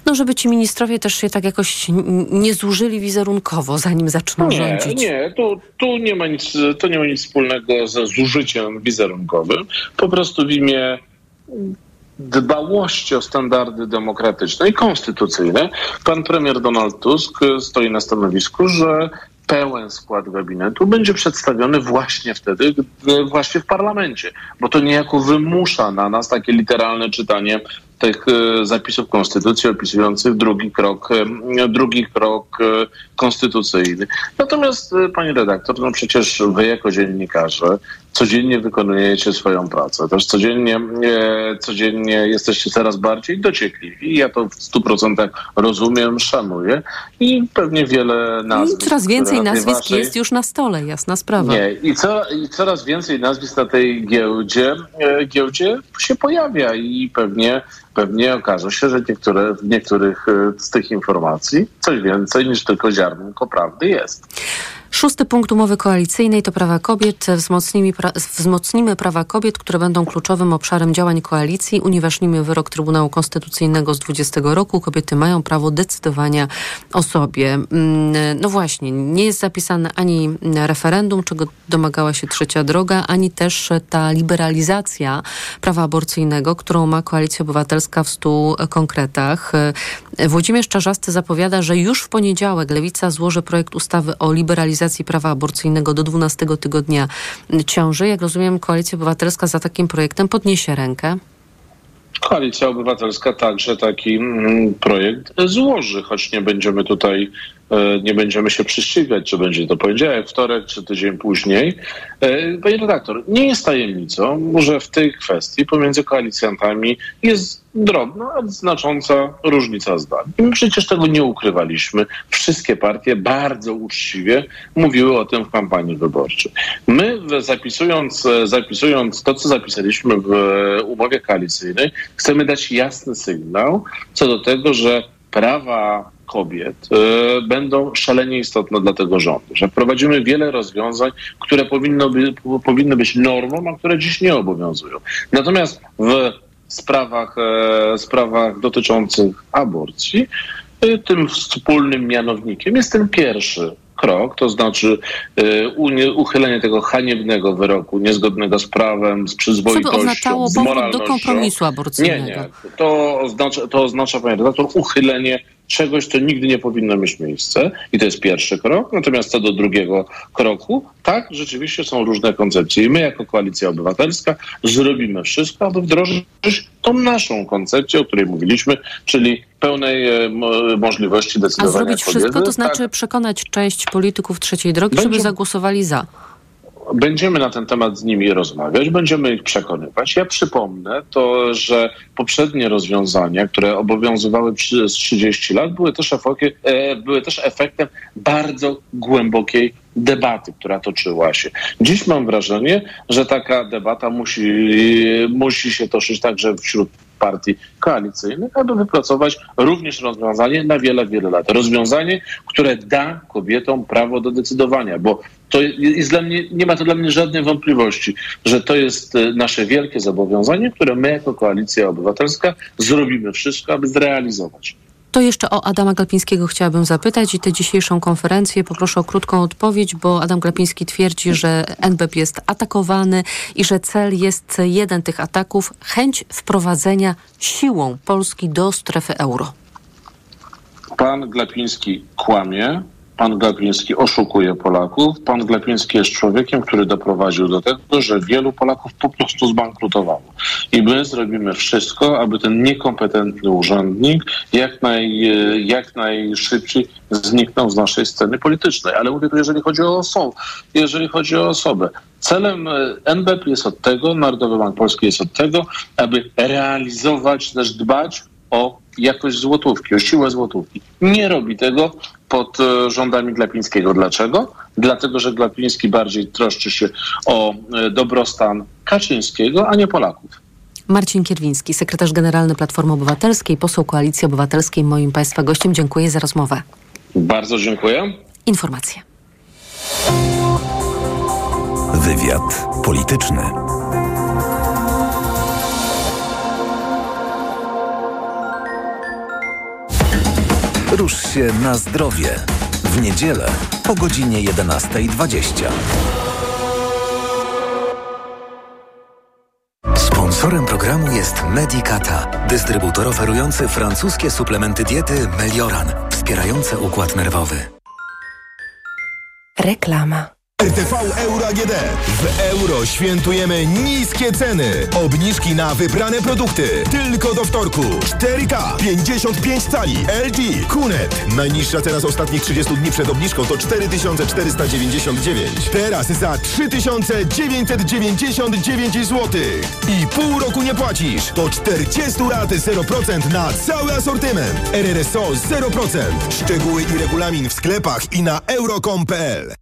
no, żeby ci ministrowie też się tak jakoś nie zużyli wizerunkowo, zanim zaczną Nie, rządzić. nie, tu, tu nie ma nic, to nie ma nic wspólnego ze zużyciem wizerunkowym. Po prostu w imię dbałości o standardy demokratyczne i konstytucyjne pan premier Donald Tusk stoi na stanowisku, że pełen skład gabinetu będzie przedstawiony właśnie wtedy, właśnie w parlamencie, bo to niejako wymusza na nas takie literalne czytanie tych e, zapisów konstytucji opisujących drugi krok, e, drugi krok e, konstytucyjny. Natomiast, pani redaktor, no przecież wy jako dziennikarze codziennie wykonujecie swoją pracę. Też codziennie, e, codziennie jesteście coraz bardziej dociekliwi. Ja to w stu procentach rozumiem, szanuję i pewnie wiele nazwisk. I coraz więcej nazwisk waszej- jest już na stole, jasna sprawa. nie, i, co, i coraz więcej nazwisk na tej giełdzie, e, giełdzie się pojawia i pewnie, pewnie okaże się, że niektóre, w niektórych e, z tych informacji coś więcej niż tylko ziarnko prawdy jest. Szósty punkt umowy koalicyjnej to prawa kobiet. Wzmocnimy, pra, wzmocnimy prawa kobiet, które będą kluczowym obszarem działań koalicji. Unieważnimy wyrok Trybunału Konstytucyjnego z 20 roku. Kobiety mają prawo decydowania o sobie. Mm, No właśnie, nie jest zapisane ani referendum, czego domagała się trzecia droga, ani też ta liberalizacja prawa aborcyjnego, którą ma Koalicja Obywatelska w stu konkretach. Włodzimierz Czarzasty zapowiada, że już w poniedziałek Lewica złoży projekt ustawy o liberalizacji prawa aborcyjnego do 12 tygodnia ciąży. Jak rozumiem, Koalicja Obywatelska za takim projektem podniesie rękę. Koalicja Obywatelska także taki mm, projekt złoży, choć nie będziemy tutaj, nie będziemy się prześcigać, czy będzie to poniedziałek, wtorek, czy tydzień później. E, Panie redaktor, nie jest tajemnicą, że w tej kwestii pomiędzy koalicjantami jest drobna, ale znacząca różnica zdań. I my przecież tego nie ukrywaliśmy. Wszystkie partie bardzo uczciwie mówiły o tym w kampanii wyborczej. My zapisując, e, zapisując to, co zapisaliśmy w e, umowie koalicyjnej, chcemy dać jasny sygnał co do tego, że prawa kobiet e, będą szalenie istotne dla tego rządu, że wprowadzimy wiele rozwiązań, które powinno by, powinny być normą, a które dziś nie obowiązują. Natomiast w sprawach, e, sprawach dotyczących aborcji e, tym wspólnym mianownikiem jest ten pierwszy krok, to znaczy unie- uchylenie tego haniebnego wyroku, niezgodnego z prawem, z Co by przyzwoitością, oznaczało z powrót do moralnością. kompromisu Nie, aborcyjnego. nie. To oznacza, to oznacza, panie redaktor, uchylenie czegoś, co nigdy nie powinno mieć miejsca. I to jest pierwszy krok. Natomiast co do drugiego kroku, tak, rzeczywiście są różne koncepcje. I my jako Koalicja Obywatelska zrobimy wszystko, aby wdrożyć tą naszą koncepcję, o której mówiliśmy, czyli pełnej e, mo- możliwości A decydowania zrobić kobiety. wszystko, to Tak, znaczy przekonać część polityków trzeciej drogi, żeby Będzie- zagłosowali za. Będziemy na ten temat z nimi rozmawiać, będziemy ich przekonywać. Ja przypomnę to, że poprzednie rozwiązania, które obowiązywały przez 30 lat, były też, e, były też efektem bardzo głębokiej debaty, która toczyła się. Dziś mam wrażenie, że taka debata musi, musi się toczyć także wśród partii koalicyjnych, aby wypracować również rozwiązanie na wiele, wiele lat. Rozwiązanie, które da kobietom prawo do decydowania, bo to jest dla mnie, nie ma to dla mnie żadnej wątpliwości, że to jest e, nasze wielkie zobowiązanie, które my jako Koalicja Obywatelska zrobimy wszystko, aby zrealizować. To jeszcze o Adama Glapińskiego chciałabym zapytać i tę dzisiejszą konferencję poproszę o krótką odpowiedź, bo Adam Glapiński twierdzi, że NBP jest atakowany i że cel jest jeden tych ataków chęć wprowadzenia siłą Polski do strefy euro. Pan Glapiński kłamie, pan Glapiński oszukuje Polaków, pan Glapiński jest człowiekiem, który doprowadził do tego, że wielu Polaków po prostu zbankrutowało. I my zrobimy wszystko, aby ten niekompetentny urzędnik jak, naj, jak najszybciej zniknął z naszej sceny politycznej. Ale mówię tu, jeżeli chodzi o osobę. Jeżeli chodzi o osobę. Celem e, NBP jest od tego, Narodowy Bank Polski jest od tego, aby realizować, też dbać o jakość złotówki, o siłę złotówki. Nie robi tego pod e, rządami Glapińskiego. Dlaczego? Dlatego, że Glapiński bardziej troszczy się o e, dobrostan Kaczyńskiego, a nie Polaków. Marcin Kierwiński, sekretarz generalny Platformy Obywatelskiej, poseł Koalicji Obywatelskiej, moim Państwa gościem. Dziękuję za rozmowę. Bardzo dziękuję. Informacje. Wywiad polityczny. Rusz się na zdrowie. W niedzielę po godzinie 11.20. Sponsorem programu jest Medicata, dystrybutor oferujący francuskie suplementy diety Melioran, wspierające układ nerwowy. Reklama. RTV Euro AGD. W euro świętujemy niskie ceny. Obniżki na wybrane produkty. Tylko do wtorku. 4K 55 cali. LG Kunet. Najniższa cena z ostatnich 30 dni przed obniżką to 4499. Teraz za 3999 zł. I pół roku nie płacisz. To 40 raty 0% na cały asortyment. RRSO 0%. Szczegóły i regulamin w sklepach i na euro.com.pl.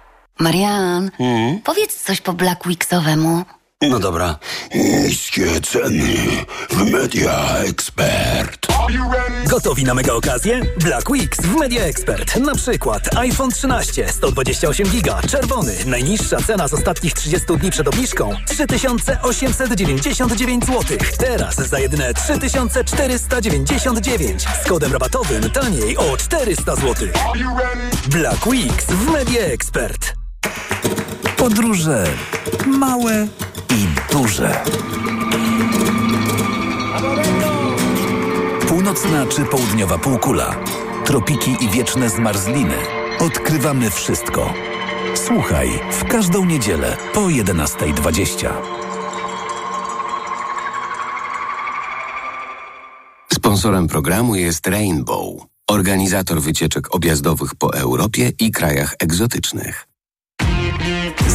Marian, powiedz coś po Black Weeksowemu. No dobra. Niskie ceny w Media Expert. Gotowi na mega okazję? Black Weeks w Media Expert. Na przykład iPhone 13 128 giga, czerwony. Najniższa cena z ostatnich 30 dni przed obniżką 3899 zł. Teraz za jedyne 3499 z kodem rabatowym taniej o 400 zł. Black Weeks w Media Expert. Podróże małe i duże. Północna czy południowa półkula, tropiki i wieczne zmarzliny. Odkrywamy wszystko. Słuchaj w każdą niedzielę po 11.20. Sponsorem programu jest Rainbow, organizator wycieczek objazdowych po Europie i krajach egzotycznych.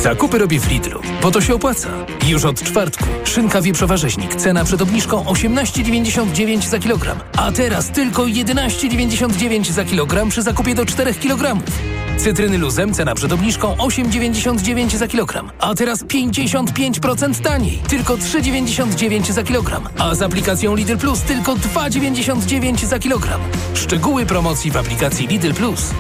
Zakupy robię w Lidlu, bo to się opłaca. Już od czwartku. Szynka wieprzowa rzeźnik. Cena przed obniżką 18,99 za kilogram. A teraz tylko 11,99 za kilogram przy zakupie do 4 kg. Cytryny luzem. Cena przed obniżką 8,99 za kilogram. A teraz 55% taniej. Tylko 3,99 za kilogram. A z aplikacją Lidl Plus tylko 2,99 za kilogram. Szczegóły promocji w aplikacji Lidl Plus.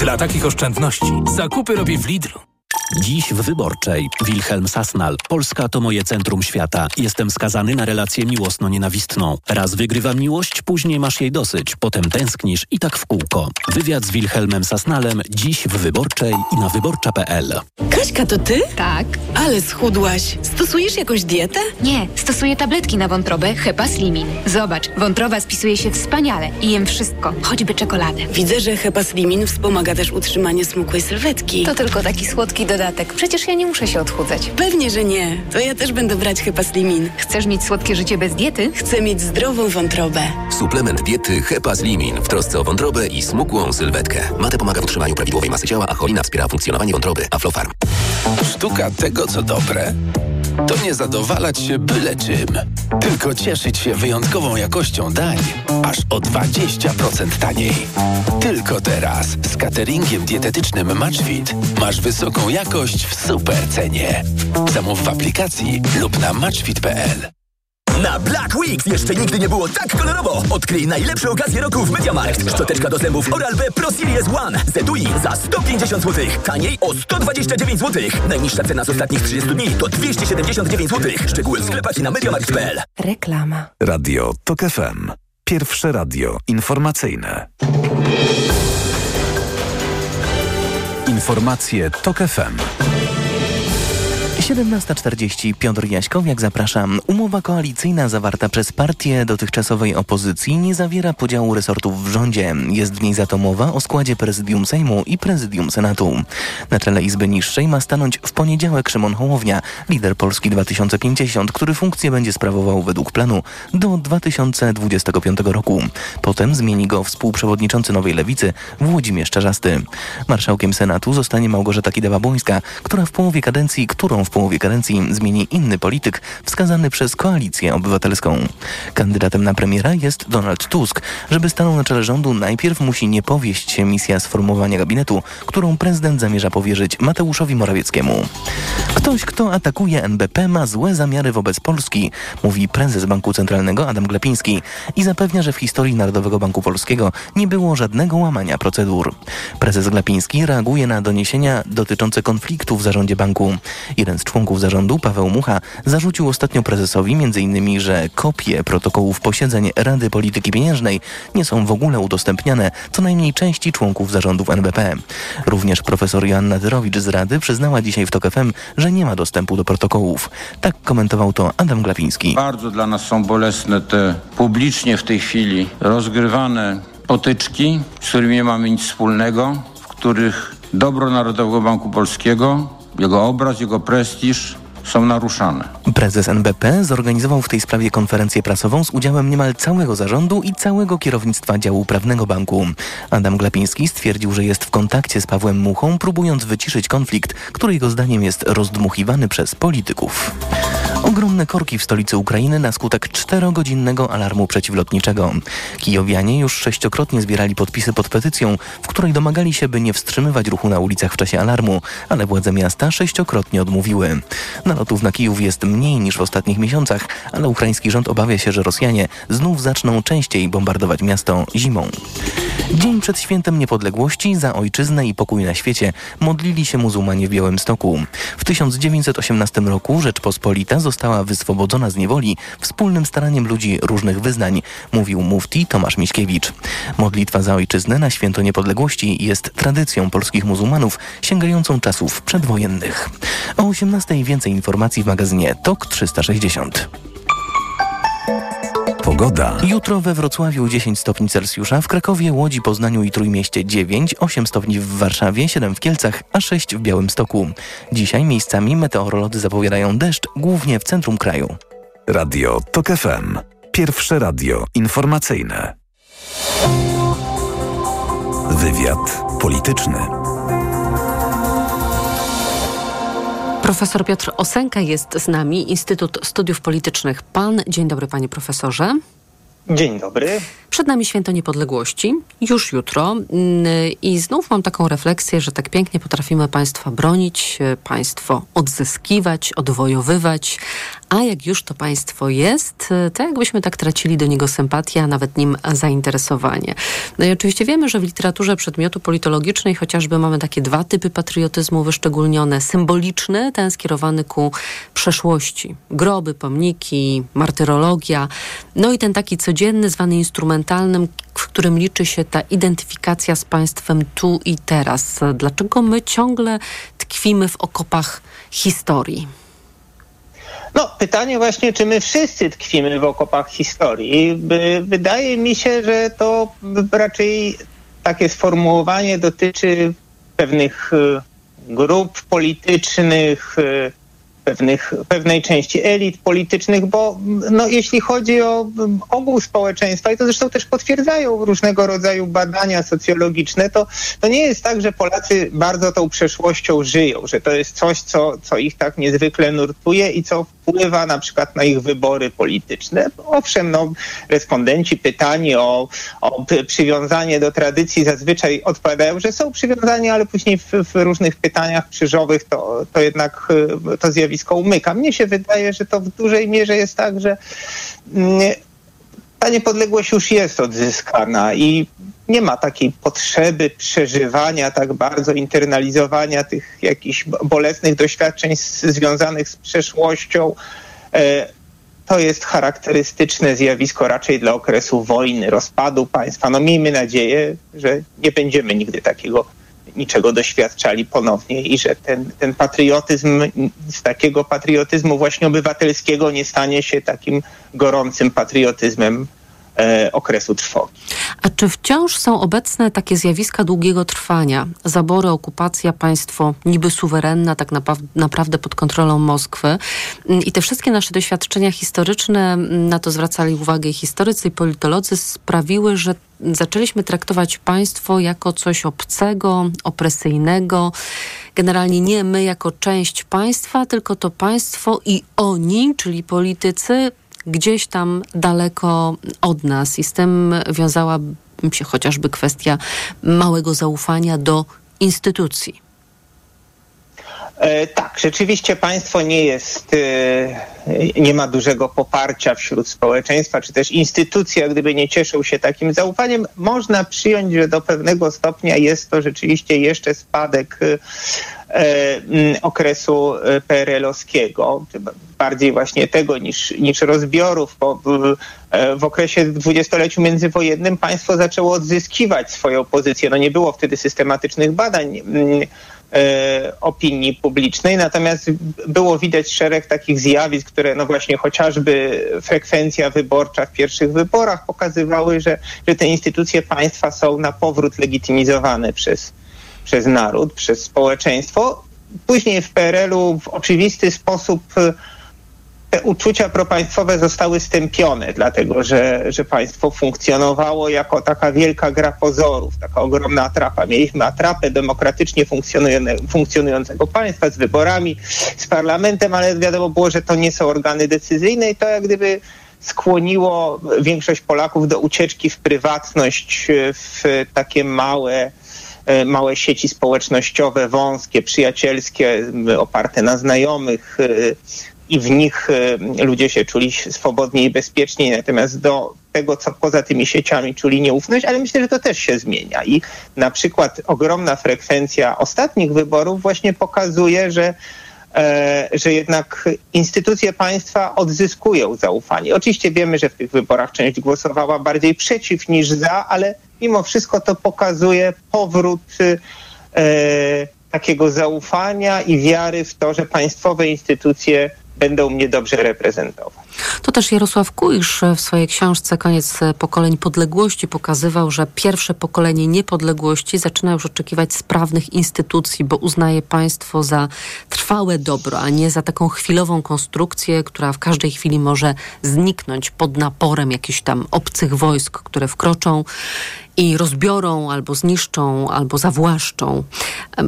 Dla takich oszczędności zakupy robię w Lidlu. Dziś w Wyborczej. Wilhelm Sasnal. Polska to moje centrum świata. Jestem skazany na relację miłosno-nienawistną. Raz wygrywam miłość, później masz jej dosyć. Potem tęsknisz i tak w kółko. Wywiad z Wilhelmem Sasnalem dziś w Wyborczej i na wyborcza.pl. Kaśka, to ty? Tak. Ale schudłaś. Stosujesz jakąś dietę? Nie, stosuję tabletki na wątrobę Hepa Slimin. Zobacz, wątroba spisuje się wspaniale i jem wszystko, choćby czekoladę. Widzę, że Hepaslimin wspomaga też utrzymanie smukłej sylwetki. To tylko taki słodki dodatek. Przecież ja nie muszę się odchudzać. Pewnie, że nie. To ja też będę brać Hepaslimin. Chcesz mieć słodkie życie bez diety? Chcę mieć zdrową wątrobę. Suplement diety Hepa Slimin w trosce o wątrobę i smukłą sylwetkę. Mate pomaga w utrzymaniu prawidłowej masy ciała, a cholina wspiera funkcjonowanie wątroby. Aflofarm. Sztuka tego, co dobre, to nie zadowalać się byle czym, tylko cieszyć się wyjątkową jakością dań, aż o 20% taniej. Tylko teraz z cateringiem dietetycznym Matchfit masz wysoką jakość w super cenie. Zamów w aplikacji lub na matchfit.pl. Na Black Weeks jeszcze nigdy nie było tak kolorowo. Odkryj najlepsze okazje roku w Mediamarkt. Szczoteczka do zębów Oral-B Pro Series One z etui za 150 zł. Taniej o 129 zł. Najniższa cena z ostatnich 30 dni to 279 zł. Szczegóły w sklepach i na mediamarkt.pl. Reklama. Radio TOK FM. Pierwsze radio informacyjne. Informacje TOK FM. 17.40 Piotr Jaśkowiak zapraszam. Umowa koalicyjna zawarta przez partię dotychczasowej opozycji nie zawiera podziału resortów w rządzie. Jest w niej za to mowa o składzie prezydium Sejmu i prezydium Senatu. Na czele Izby Niższej ma stanąć w poniedziałek Szymon Hołownia, lider Polski 2050, który funkcję będzie sprawował według planu do 2025 roku. Potem zmieni go współprzewodniczący Nowej Lewicy Włodzimierz Czarzasty. Marszałkiem Senatu zostanie Małgorzata Kidawa-Błońska, która w połowie kadencji, którą w połowie kadencji zmieni inny polityk wskazany przez Koalicję Obywatelską. Kandydatem na premiera jest Donald Tusk. Żeby stanął na czele rządu, najpierw musi nie powieść się misja sformowania gabinetu, którą prezydent zamierza powierzyć Mateuszowi Morawieckiemu. Ktoś, kto atakuje NBP ma złe zamiary wobec Polski, mówi prezes Banku Centralnego Adam Glepiński i zapewnia, że w historii Narodowego Banku Polskiego nie było żadnego łamania procedur. Prezes Glepiński reaguje na doniesienia dotyczące konfliktu w zarządzie banku. Jeden z członków zarządu, Paweł Mucha, zarzucił ostatnio prezesowi m.in., że kopie protokołów posiedzeń Rady Polityki Pieniężnej nie są w ogóle udostępniane co najmniej części członków zarządów NBP. Również profesor Joanna Dyrowicz z Rady przyznała dzisiaj w TOK FM, że nie ma dostępu do protokołów. Tak komentował to Adam Glapiński. Bardzo dla nas są bolesne te publicznie w tej chwili rozgrywane potyczki, z którymi nie mamy nic wspólnego, w których dobro Narodowego Banku Polskiego, jego obraz, jego prestiż są naruszane. Prezes NBP zorganizował w tej sprawie konferencję prasową z udziałem niemal całego zarządu i całego kierownictwa działu prawnego banku. Adam Glapiński stwierdził, że jest w kontakcie z Pawłem Muchą, próbując wyciszyć konflikt, który jego zdaniem jest rozdmuchiwany przez polityków. Ogromne korki w stolicy Ukrainy na skutek czterogodzinnego alarmu przeciwlotniczego. Kijowianie już sześciokrotnie zbierali podpisy pod petycją, w której domagali się, by nie wstrzymywać ruchu na ulicach w czasie alarmu, ale władze miasta sześciokrotnie odmówiły. Nalotów na Kijów jest mniej niż w ostatnich miesiącach, ale ukraiński rząd obawia się, że Rosjanie znów zaczną częściej bombardować miasto zimą. Dzień przed świętem niepodległości za ojczyznę i pokój na świecie modlili się muzułmanie w Białymstoku. W 1918 roku Rzeczpospolita została wyswobodzona z niewoli wspólnym staraniem ludzi różnych wyznań, mówił mufti Tomasz Miśkiewicz. Modlitwa za ojczyznę na święto niepodległości jest tradycją polskich muzułmanów sięgającą czasów przedwojennych. O 18 więcej informacji w magazynie TOK 360. Pogoda. Jutro we Wrocławiu 10 stopni Celsjusza, w Krakowie, Łodzi, Poznaniu i Trójmieście 9, 8 stopni w Warszawie, 7 w Kielcach, a 6 w Białymstoku. Dzisiaj miejscami meteorolodzy zapowiadają deszcz, głównie w centrum kraju. Radio TOK FM. Pierwsze radio informacyjne. Wywiad polityczny. Profesor Piotr Osenka jest z nami, Instytut Studiów Politycznych PAN. Dzień dobry, panie profesorze. Dzień dobry. Przed nami Święto Niepodległości, już jutro. I znów mam taką refleksję, że tak pięknie potrafimy państwa bronić, państwo odzyskiwać, odwojowywać, a jak już to państwo jest, to jakbyśmy tak tracili do niego sympatię, a nawet nim zainteresowanie. No i oczywiście wiemy, że w literaturze przedmiotu politologicznej chociażby mamy takie dwa typy patriotyzmu wyszczególnione. Symboliczny, ten skierowany ku przeszłości. Groby, pomniki, martyrologia. No i ten taki codzienny, zwany w którym liczy się ta identyfikacja z państwem tu i teraz. Dlaczego my ciągle tkwimy w okopach historii? No, pytanie właśnie, czy my wszyscy tkwimy w okopach historii. Wydaje mi się, że to raczej takie sformułowanie dotyczy pewnych grup politycznych, pewnych, pewnej części elit politycznych, bo no, jeśli chodzi o ogół społeczeństwa, i to zresztą też potwierdzają różnego rodzaju badania socjologiczne, to, to nie jest tak, że Polacy bardzo tą przeszłością żyją, że to jest coś, co, co ich tak niezwykle nurtuje i co wpływa na przykład na ich wybory polityczne. Owszem, no, respondenci pytani o, o przywiązanie do tradycji zazwyczaj odpowiadają, że są przywiązani, ale później w, w różnych pytaniach krzyżowych to, to jednak to zjawisko umyka. Mnie się wydaje, że to w dużej mierze jest tak, że ta niepodległość już jest odzyskana i nie ma takiej potrzeby przeżywania, tak bardzo internalizowania tych jakichś bolesnych doświadczeń związanych z przeszłością. E, to jest charakterystyczne zjawisko raczej dla okresu wojny, rozpadu państwa. No miejmy nadzieję, że nie będziemy nigdy takiego niczego doświadczali ponownie i że ten, ten patriotyzm z takiego patriotyzmu właśnie obywatelskiego nie stanie się takim gorącym patriotyzmem e, okresu trwogi. A czy wciąż są obecne takie zjawiska długiego trwania? Zabory, okupacja, państwo niby suwerenne, tak naprawdę pod kontrolą Moskwy. I te wszystkie nasze doświadczenia historyczne, na to zwracali uwagę i historycy, i politolodzy, sprawiły, że zaczęliśmy traktować państwo jako coś obcego, opresyjnego. Generalnie nie my jako część państwa, tylko to państwo i oni, czyli politycy, gdzieś tam daleko od nas. I z tym wiązała się chociażby kwestia małego zaufania do instytucji. E, tak, rzeczywiście państwo nie jest, e, nie ma dużego poparcia wśród społeczeństwa, czy też instytucje, gdyby nie cieszył się takim zaufaniem, można przyjąć, że do pewnego stopnia jest to rzeczywiście jeszcze spadek e, okresu PRL-owskiego, bardziej właśnie tego niż, niż rozbiorów. Bo w okresie dwudziestoleciu międzywojennym państwo zaczęło odzyskiwać swoją pozycję. No nie było wtedy systematycznych badań opinii publicznej, natomiast było widać szereg takich zjawisk, które no właśnie chociażby frekwencja wyborcza w pierwszych wyborach pokazywały, że, że te instytucje państwa są na powrót legitymizowane przez, przez naród, przez społeczeństwo. Później w PRL-u w oczywisty sposób te uczucia propaństwowe zostały stępione, dlatego że, że państwo funkcjonowało jako taka wielka gra pozorów, taka ogromna atrapa. Mieliśmy atrapę demokratycznie funkcjonującego państwa z wyborami, z parlamentem, ale wiadomo było, że to nie są organy decyzyjne i to jak gdyby skłoniło większość Polaków do ucieczki w prywatność, w takie małe, małe sieci społecznościowe, wąskie, przyjacielskie, oparte na znajomych, i w nich e, ludzie się czuli swobodnie i bezpiecznie, natomiast do tego, co poza tymi sieciami czuli nieufność, ale myślę, że to też się zmienia. I na przykład ogromna frekwencja ostatnich wyborów właśnie pokazuje, że e, że jednak instytucje państwa odzyskują zaufanie. Oczywiście wiemy, że w tych wyborach część głosowała bardziej przeciw niż za, ale mimo wszystko to pokazuje powrót e, takiego zaufania i wiary w to, że państwowe instytucje będą mnie dobrze reprezentować. To też Jarosław Kuisz w swojej książce Koniec pokoleń podległości pokazywał, że pierwsze pokolenie niepodległości zaczyna już oczekiwać sprawnych instytucji, bo uznaje państwo za trwałe dobro, a nie za taką chwilową konstrukcję, która w każdej chwili może zniknąć pod naporem jakichś tam obcych wojsk, które wkroczą i rozbiorą, albo zniszczą, albo zawłaszczą.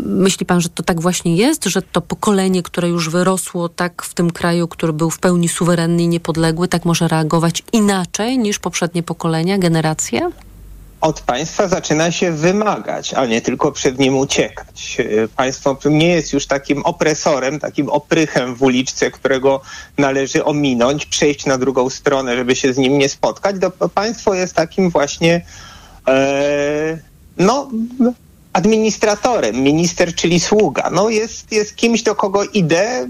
Myśli pan, że to tak właśnie jest, że to pokolenie, które już wyrosło tak w tym kraju, który był w pełni suwerenny i niepodległy, tak może reagować inaczej niż poprzednie pokolenia, generacje? od państwa zaczyna się wymagać, a nie tylko przed nim uciekać. Państwo nie jest już takim opresorem, takim oprychem w uliczce, którego należy ominąć, przejść na drugą stronę, żeby się z nim nie spotkać. państwo jest takim właśnie e, no, administratorem, minister, czyli sługa. No jest, jest kimś, do kogo idę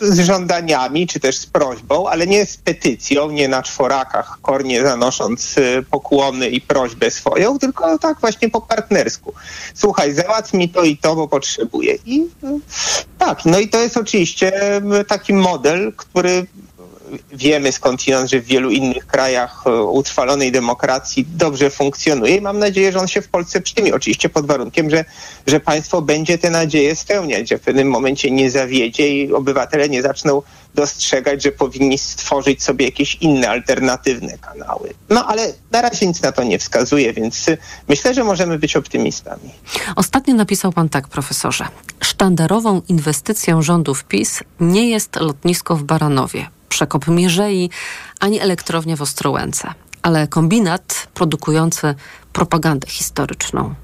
z żądaniami, czy też z prośbą, ale nie z petycją, nie na czworakach, kornie zanosząc y, pokłony i prośbę swoją, tylko tak właśnie po partnersku. Słuchaj, załatw mi to i to, bo potrzebuję. I y, tak, no i to jest oczywiście y, taki model, który wiemy skądinąd, że w wielu innych krajach e, utrwalonej demokracji dobrze funkcjonuje i mam nadzieję, że on się w Polsce przyjmie. Oczywiście pod warunkiem, że, że państwo będzie te nadzieje spełniać, że w pewnym momencie nie zawiedzie i obywatele nie zaczną dostrzegać, że powinni stworzyć sobie jakieś inne, alternatywne kanały. No ale na razie nic na to nie wskazuje, więc myślę, że możemy być optymistami. Ostatnio napisał pan tak, profesorze. Sztandarową inwestycją rządów PiS nie jest lotnisko w Baranowie przekop Mierzei, ani elektrownia w Ostrołęce, ale kombinat produkujący propagandę historyczną.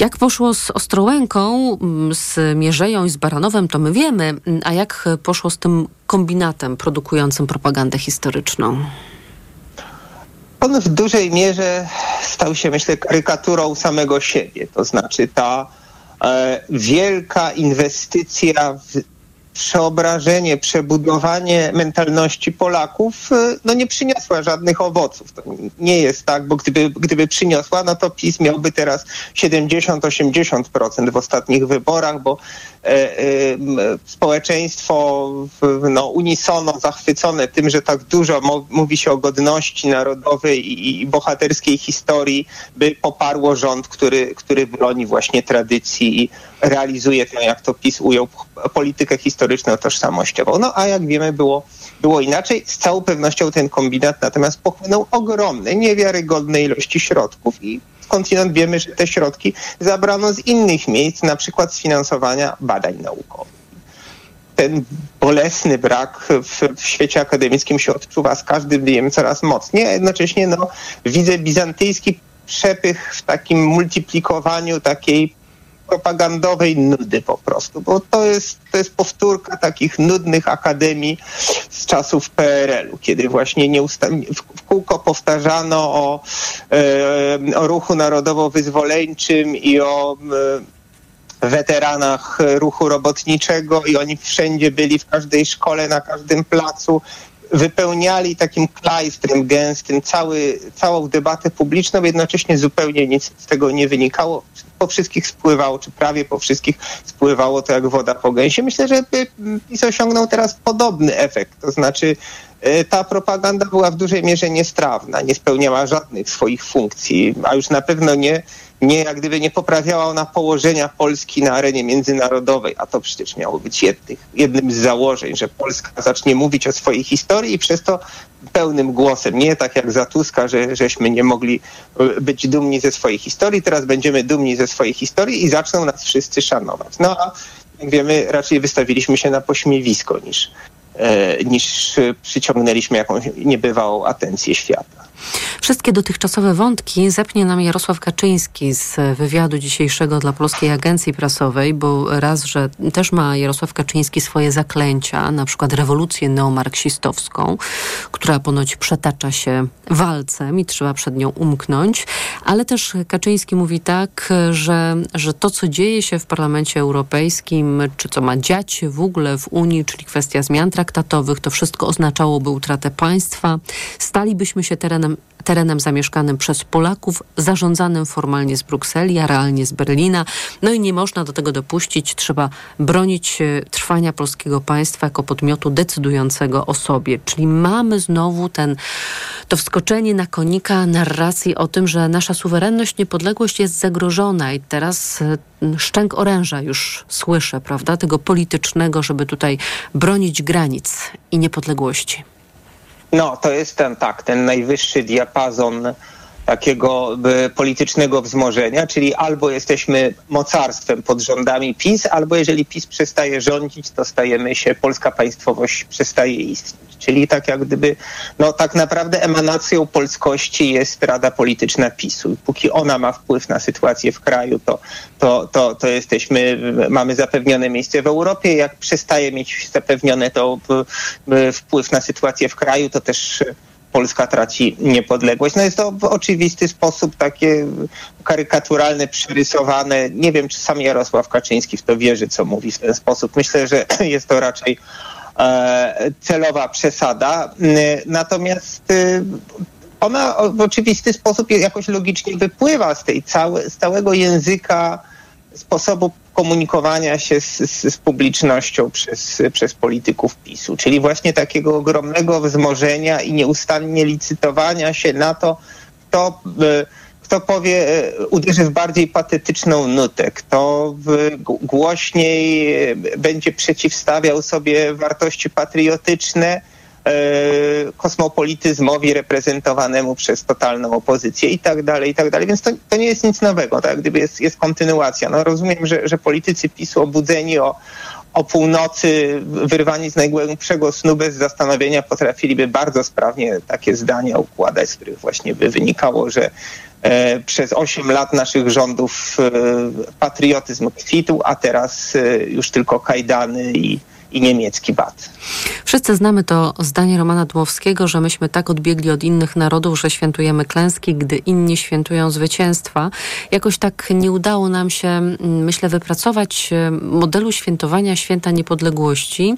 Jak poszło z Ostrołęką, mm, z Mierzeją i z Baranowem, to my wiemy, a jak poszło z tym kombinatem produkującym propagandę historyczną? On w dużej mierze stał się, myślę, karykaturą samego siebie. To znaczy ta e, wielka inwestycja w przeobrażenie, przebudowanie mentalności Polaków y, no nie przyniosła żadnych owoców. To nie jest tak, bo gdyby, gdyby przyniosła, no to PiS miałby teraz 70-80% w ostatnich wyborach, bo e, e, społeczeństwo w, no, unisono zachwycone tym, że tak dużo mówi się o godności narodowej i, i bohaterskiej historii, by poparło rząd, który, który broni właśnie tradycji i realizuje tę, jak to PiS ujął, politykę historyczno-tożsamościową. No a jak wiemy, było, było inaczej. Z całą pewnością ten kombinat natomiast pochłonął ogromne, niewiarygodne ilości środków i skądinąd wiemy, że te środki zabrano z innych miejsc, na przykład z finansowania badań naukowych. Ten bolesny brak w, w świecie akademickim się odczuwa z każdym dniem coraz mocniej, a jednocześnie no, widzę bizantyjski przepych w takim multiplikowaniu takiej propagandowej nudy po prostu, bo to jest, to jest powtórka takich nudnych akademii z czasów PRL-u, kiedy właśnie nieustannie w kółko powtarzano o, e, o ruchu narodowo-wyzwoleńczym i o e, weteranach ruchu robotniczego i oni wszędzie byli, w każdej szkole, na każdym placu wypełniali takim klajstrem gęstym cały, całą debatę publiczną, jednocześnie zupełnie nic z tego nie wynikało. Po wszystkich spływało, czy prawie po wszystkich spływało to jak woda po gęsie. Myślę, że PiS osiągnął teraz podobny efekt, to znaczy e, ta propaganda była w dużej mierze niestrawna, nie spełniała żadnych swoich funkcji, a już na pewno nie nie, jak gdyby nie poprawiała ona położenia Polski na arenie międzynarodowej, a to przecież miało być jednych, jednym z założeń, że Polska zacznie mówić o swojej historii i przez to pełnym głosem, nie tak jak za Tuska, że żeśmy nie mogli e, być dumni ze swojej historii, teraz będziemy dumni ze swojej historii i zaczną nas wszyscy szanować. No a jak wiemy, raczej wystawiliśmy się na pośmiewisko niż, e, niż przyciągnęliśmy jakąś niebywałą atencję świata. Wszystkie dotychczasowe wątki zepnie nam Jarosław Kaczyński z wywiadu dzisiejszego dla Polskiej Agencji Prasowej, bo raz, że też ma Jarosław Kaczyński swoje zaklęcia, na przykład rewolucję neomarksistowską, która ponoć przetacza się walcem i trzeba przed nią umknąć, ale też Kaczyński mówi tak, że, że to, co dzieje się w Parlamencie Europejskim, czy co ma dziać się w ogóle w Unii, czyli kwestia zmian traktatowych, to wszystko oznaczałoby utratę państwa. Stalibyśmy się terenem terenem zamieszkanym przez Polaków, zarządzanym formalnie z Brukseli, a realnie z Berlina. No i nie można do tego dopuścić. Trzeba bronić e, trwania polskiego państwa jako podmiotu decydującego o sobie. Czyli mamy znowu ten, to wskoczenie na konika narracji o tym, że nasza suwerenność, niepodległość jest zagrożona i teraz e, szczęk oręża już słyszę, prawda, tego politycznego, żeby tutaj bronić granic i niepodległości. No, to jest ten, tak, ten najwyższy diapazon takiego politycznego wzmożenia, czyli albo jesteśmy mocarstwem pod rządami PiS, albo jeżeli PiS przestaje rządzić, to stajemy się, polska państwowość przestaje istnieć. Czyli tak jak gdyby, no tak naprawdę emanacją polskości jest Rada Polityczna PiSu. Póki ona ma wpływ na sytuację w kraju, to, to, to, to jesteśmy, mamy zapewnione miejsce w Europie. Jak przestaje mieć zapewnione to wpływ na sytuację w kraju, to też Polska traci niepodległość. No jest to w oczywisty sposób takie karykaturalne, przerysowane. Nie wiem, czy sam Jarosław Kaczyński w to wierzy, co mówi w ten sposób. Myślę, że jest to raczej e, celowa przesada. Natomiast e, ona w oczywisty sposób jakoś logicznie wypływa z tej całe, z całego języka sposobu komunikowania się z, z, z, publicznością przez, przez polityków PiSu, czyli właśnie takiego ogromnego wzmożenia i nieustannie licytowania się na to, kto, e, kto powie, e, uderzy w bardziej patetyczną nutę, kto głośniej będzie przeciwstawiał sobie wartości patriotyczne, E, kosmopolityzmowi reprezentowanemu przez totalną opozycję i tak dalej, i tak dalej. Więc to, to nie jest nic nowego, tak? Gdyby jest, jest kontynuacja. No rozumiem, że, że politycy PiSu obudzeni o, o północy, wyrwani z najgłębszego snu bez zastanowienia potrafiliby bardzo sprawnie takie zdania układać, z których właśnie by wynikało, że e, przez 8 lat naszych rządów e, patriotyzm kwitł, a teraz e, już tylko kajdany i i niemiecki bat. Wszyscy znamy to zdanie Romana Dmowskiego, że myśmy tak odbiegli od innych narodów, że świętujemy klęski, gdy inni świętują zwycięstwa. Jakoś tak nie udało nam się, myślę, wypracować e, modelu świętowania święta niepodległości.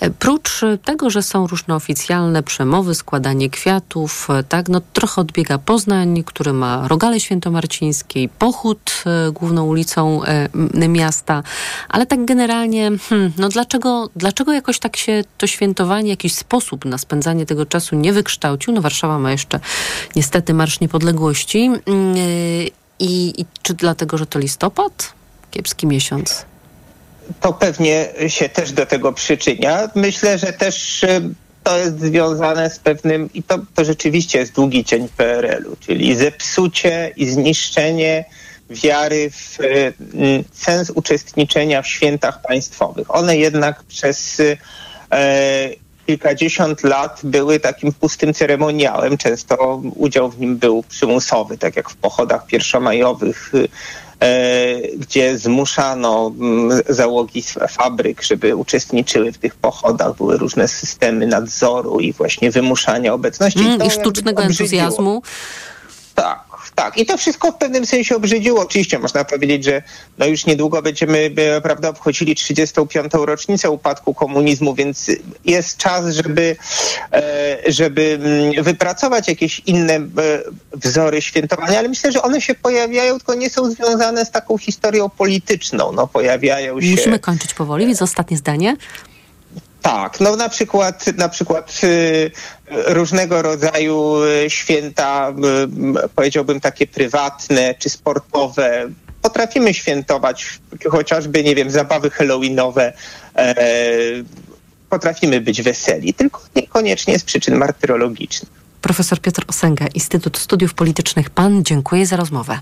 E, Prócz tego, że są różne oficjalne przemowy, składanie kwiatów, e, tak, no trochę odbiega Poznań, który ma rogale świętomarcińskie i pochód główną ulicą miasta, ale tak generalnie, hmm, no dlaczego, dlaczego jakoś tak się to świętowanie, jakiś sposób na spędzanie tego czasu nie wykształcił? No Warszawa ma jeszcze niestety Marsz Niepodległości. Mm, I, I czy dlatego, że to listopad? Kiepski miesiąc. to pewnie się też do tego przyczynia. Myślę, że też y, to jest związane z pewnym, i to, to rzeczywiście jest długi cień PRL-u, czyli zepsucie i zniszczenie wiary w y, sens uczestniczenia w świętach państwowych. One jednak przez e, kilkadziesiąt lat były takim pustym ceremoniałem. Często udział w nim był przymusowy, tak jak w pochodach pierwszomajowych, e, gdzie zmuszano załogi fabryk, żeby uczestniczyły w tych pochodach. Były różne systemy nadzoru i właśnie wymuszania obecności. Mm, I jakby sztucznego entuzjazmu. Tak, tak. I to wszystko w pewnym sensie obrzydziło. Oczywiście można powiedzieć, że no już niedługo będziemy e, prawda, obchodzili 35. rocznicę upadku komunizmu, więc jest czas, żeby, e, żeby mm, wypracować jakieś inne e, wzory świętowania, ale myślę, że one się pojawiają, tylko nie są związane z taką historią polityczną. No, pojawiają się... Musimy kończyć powoli, więc ostatnie zdanie. Tak, no na przykład, na przykład y, różnego rodzaju y, święta, y, powiedziałbym takie prywatne czy sportowe. Potrafimy świętować chociażby, nie wiem, zabawy halloweenowe. E, potrafimy być weseli, tylko niekoniecznie z przyczyn martyrologicznych. Profesor Piotr Osęga, Instytut Studiów Politycznych PAN, dziękuję za rozmowę.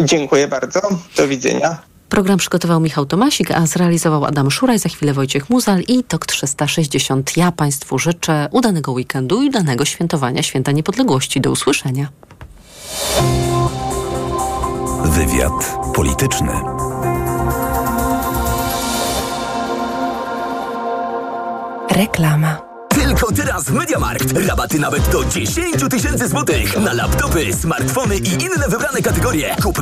Dziękuję bardzo. Do widzenia. Program przygotował Michał Tomasik, a zrealizował Adam Szuraj, za chwilę Wojciech Muzal i TOK 360. Ja Państwu życzę udanego weekendu i udanego świętowania Święta Niepodległości. Do usłyszenia. Wywiad polityczny. Reklama. Tylko teraz w Mediamarkt. Rabaty nawet do 10 tysięcy złotych na laptopy, smartfony i inne wybrane kategorie. Kup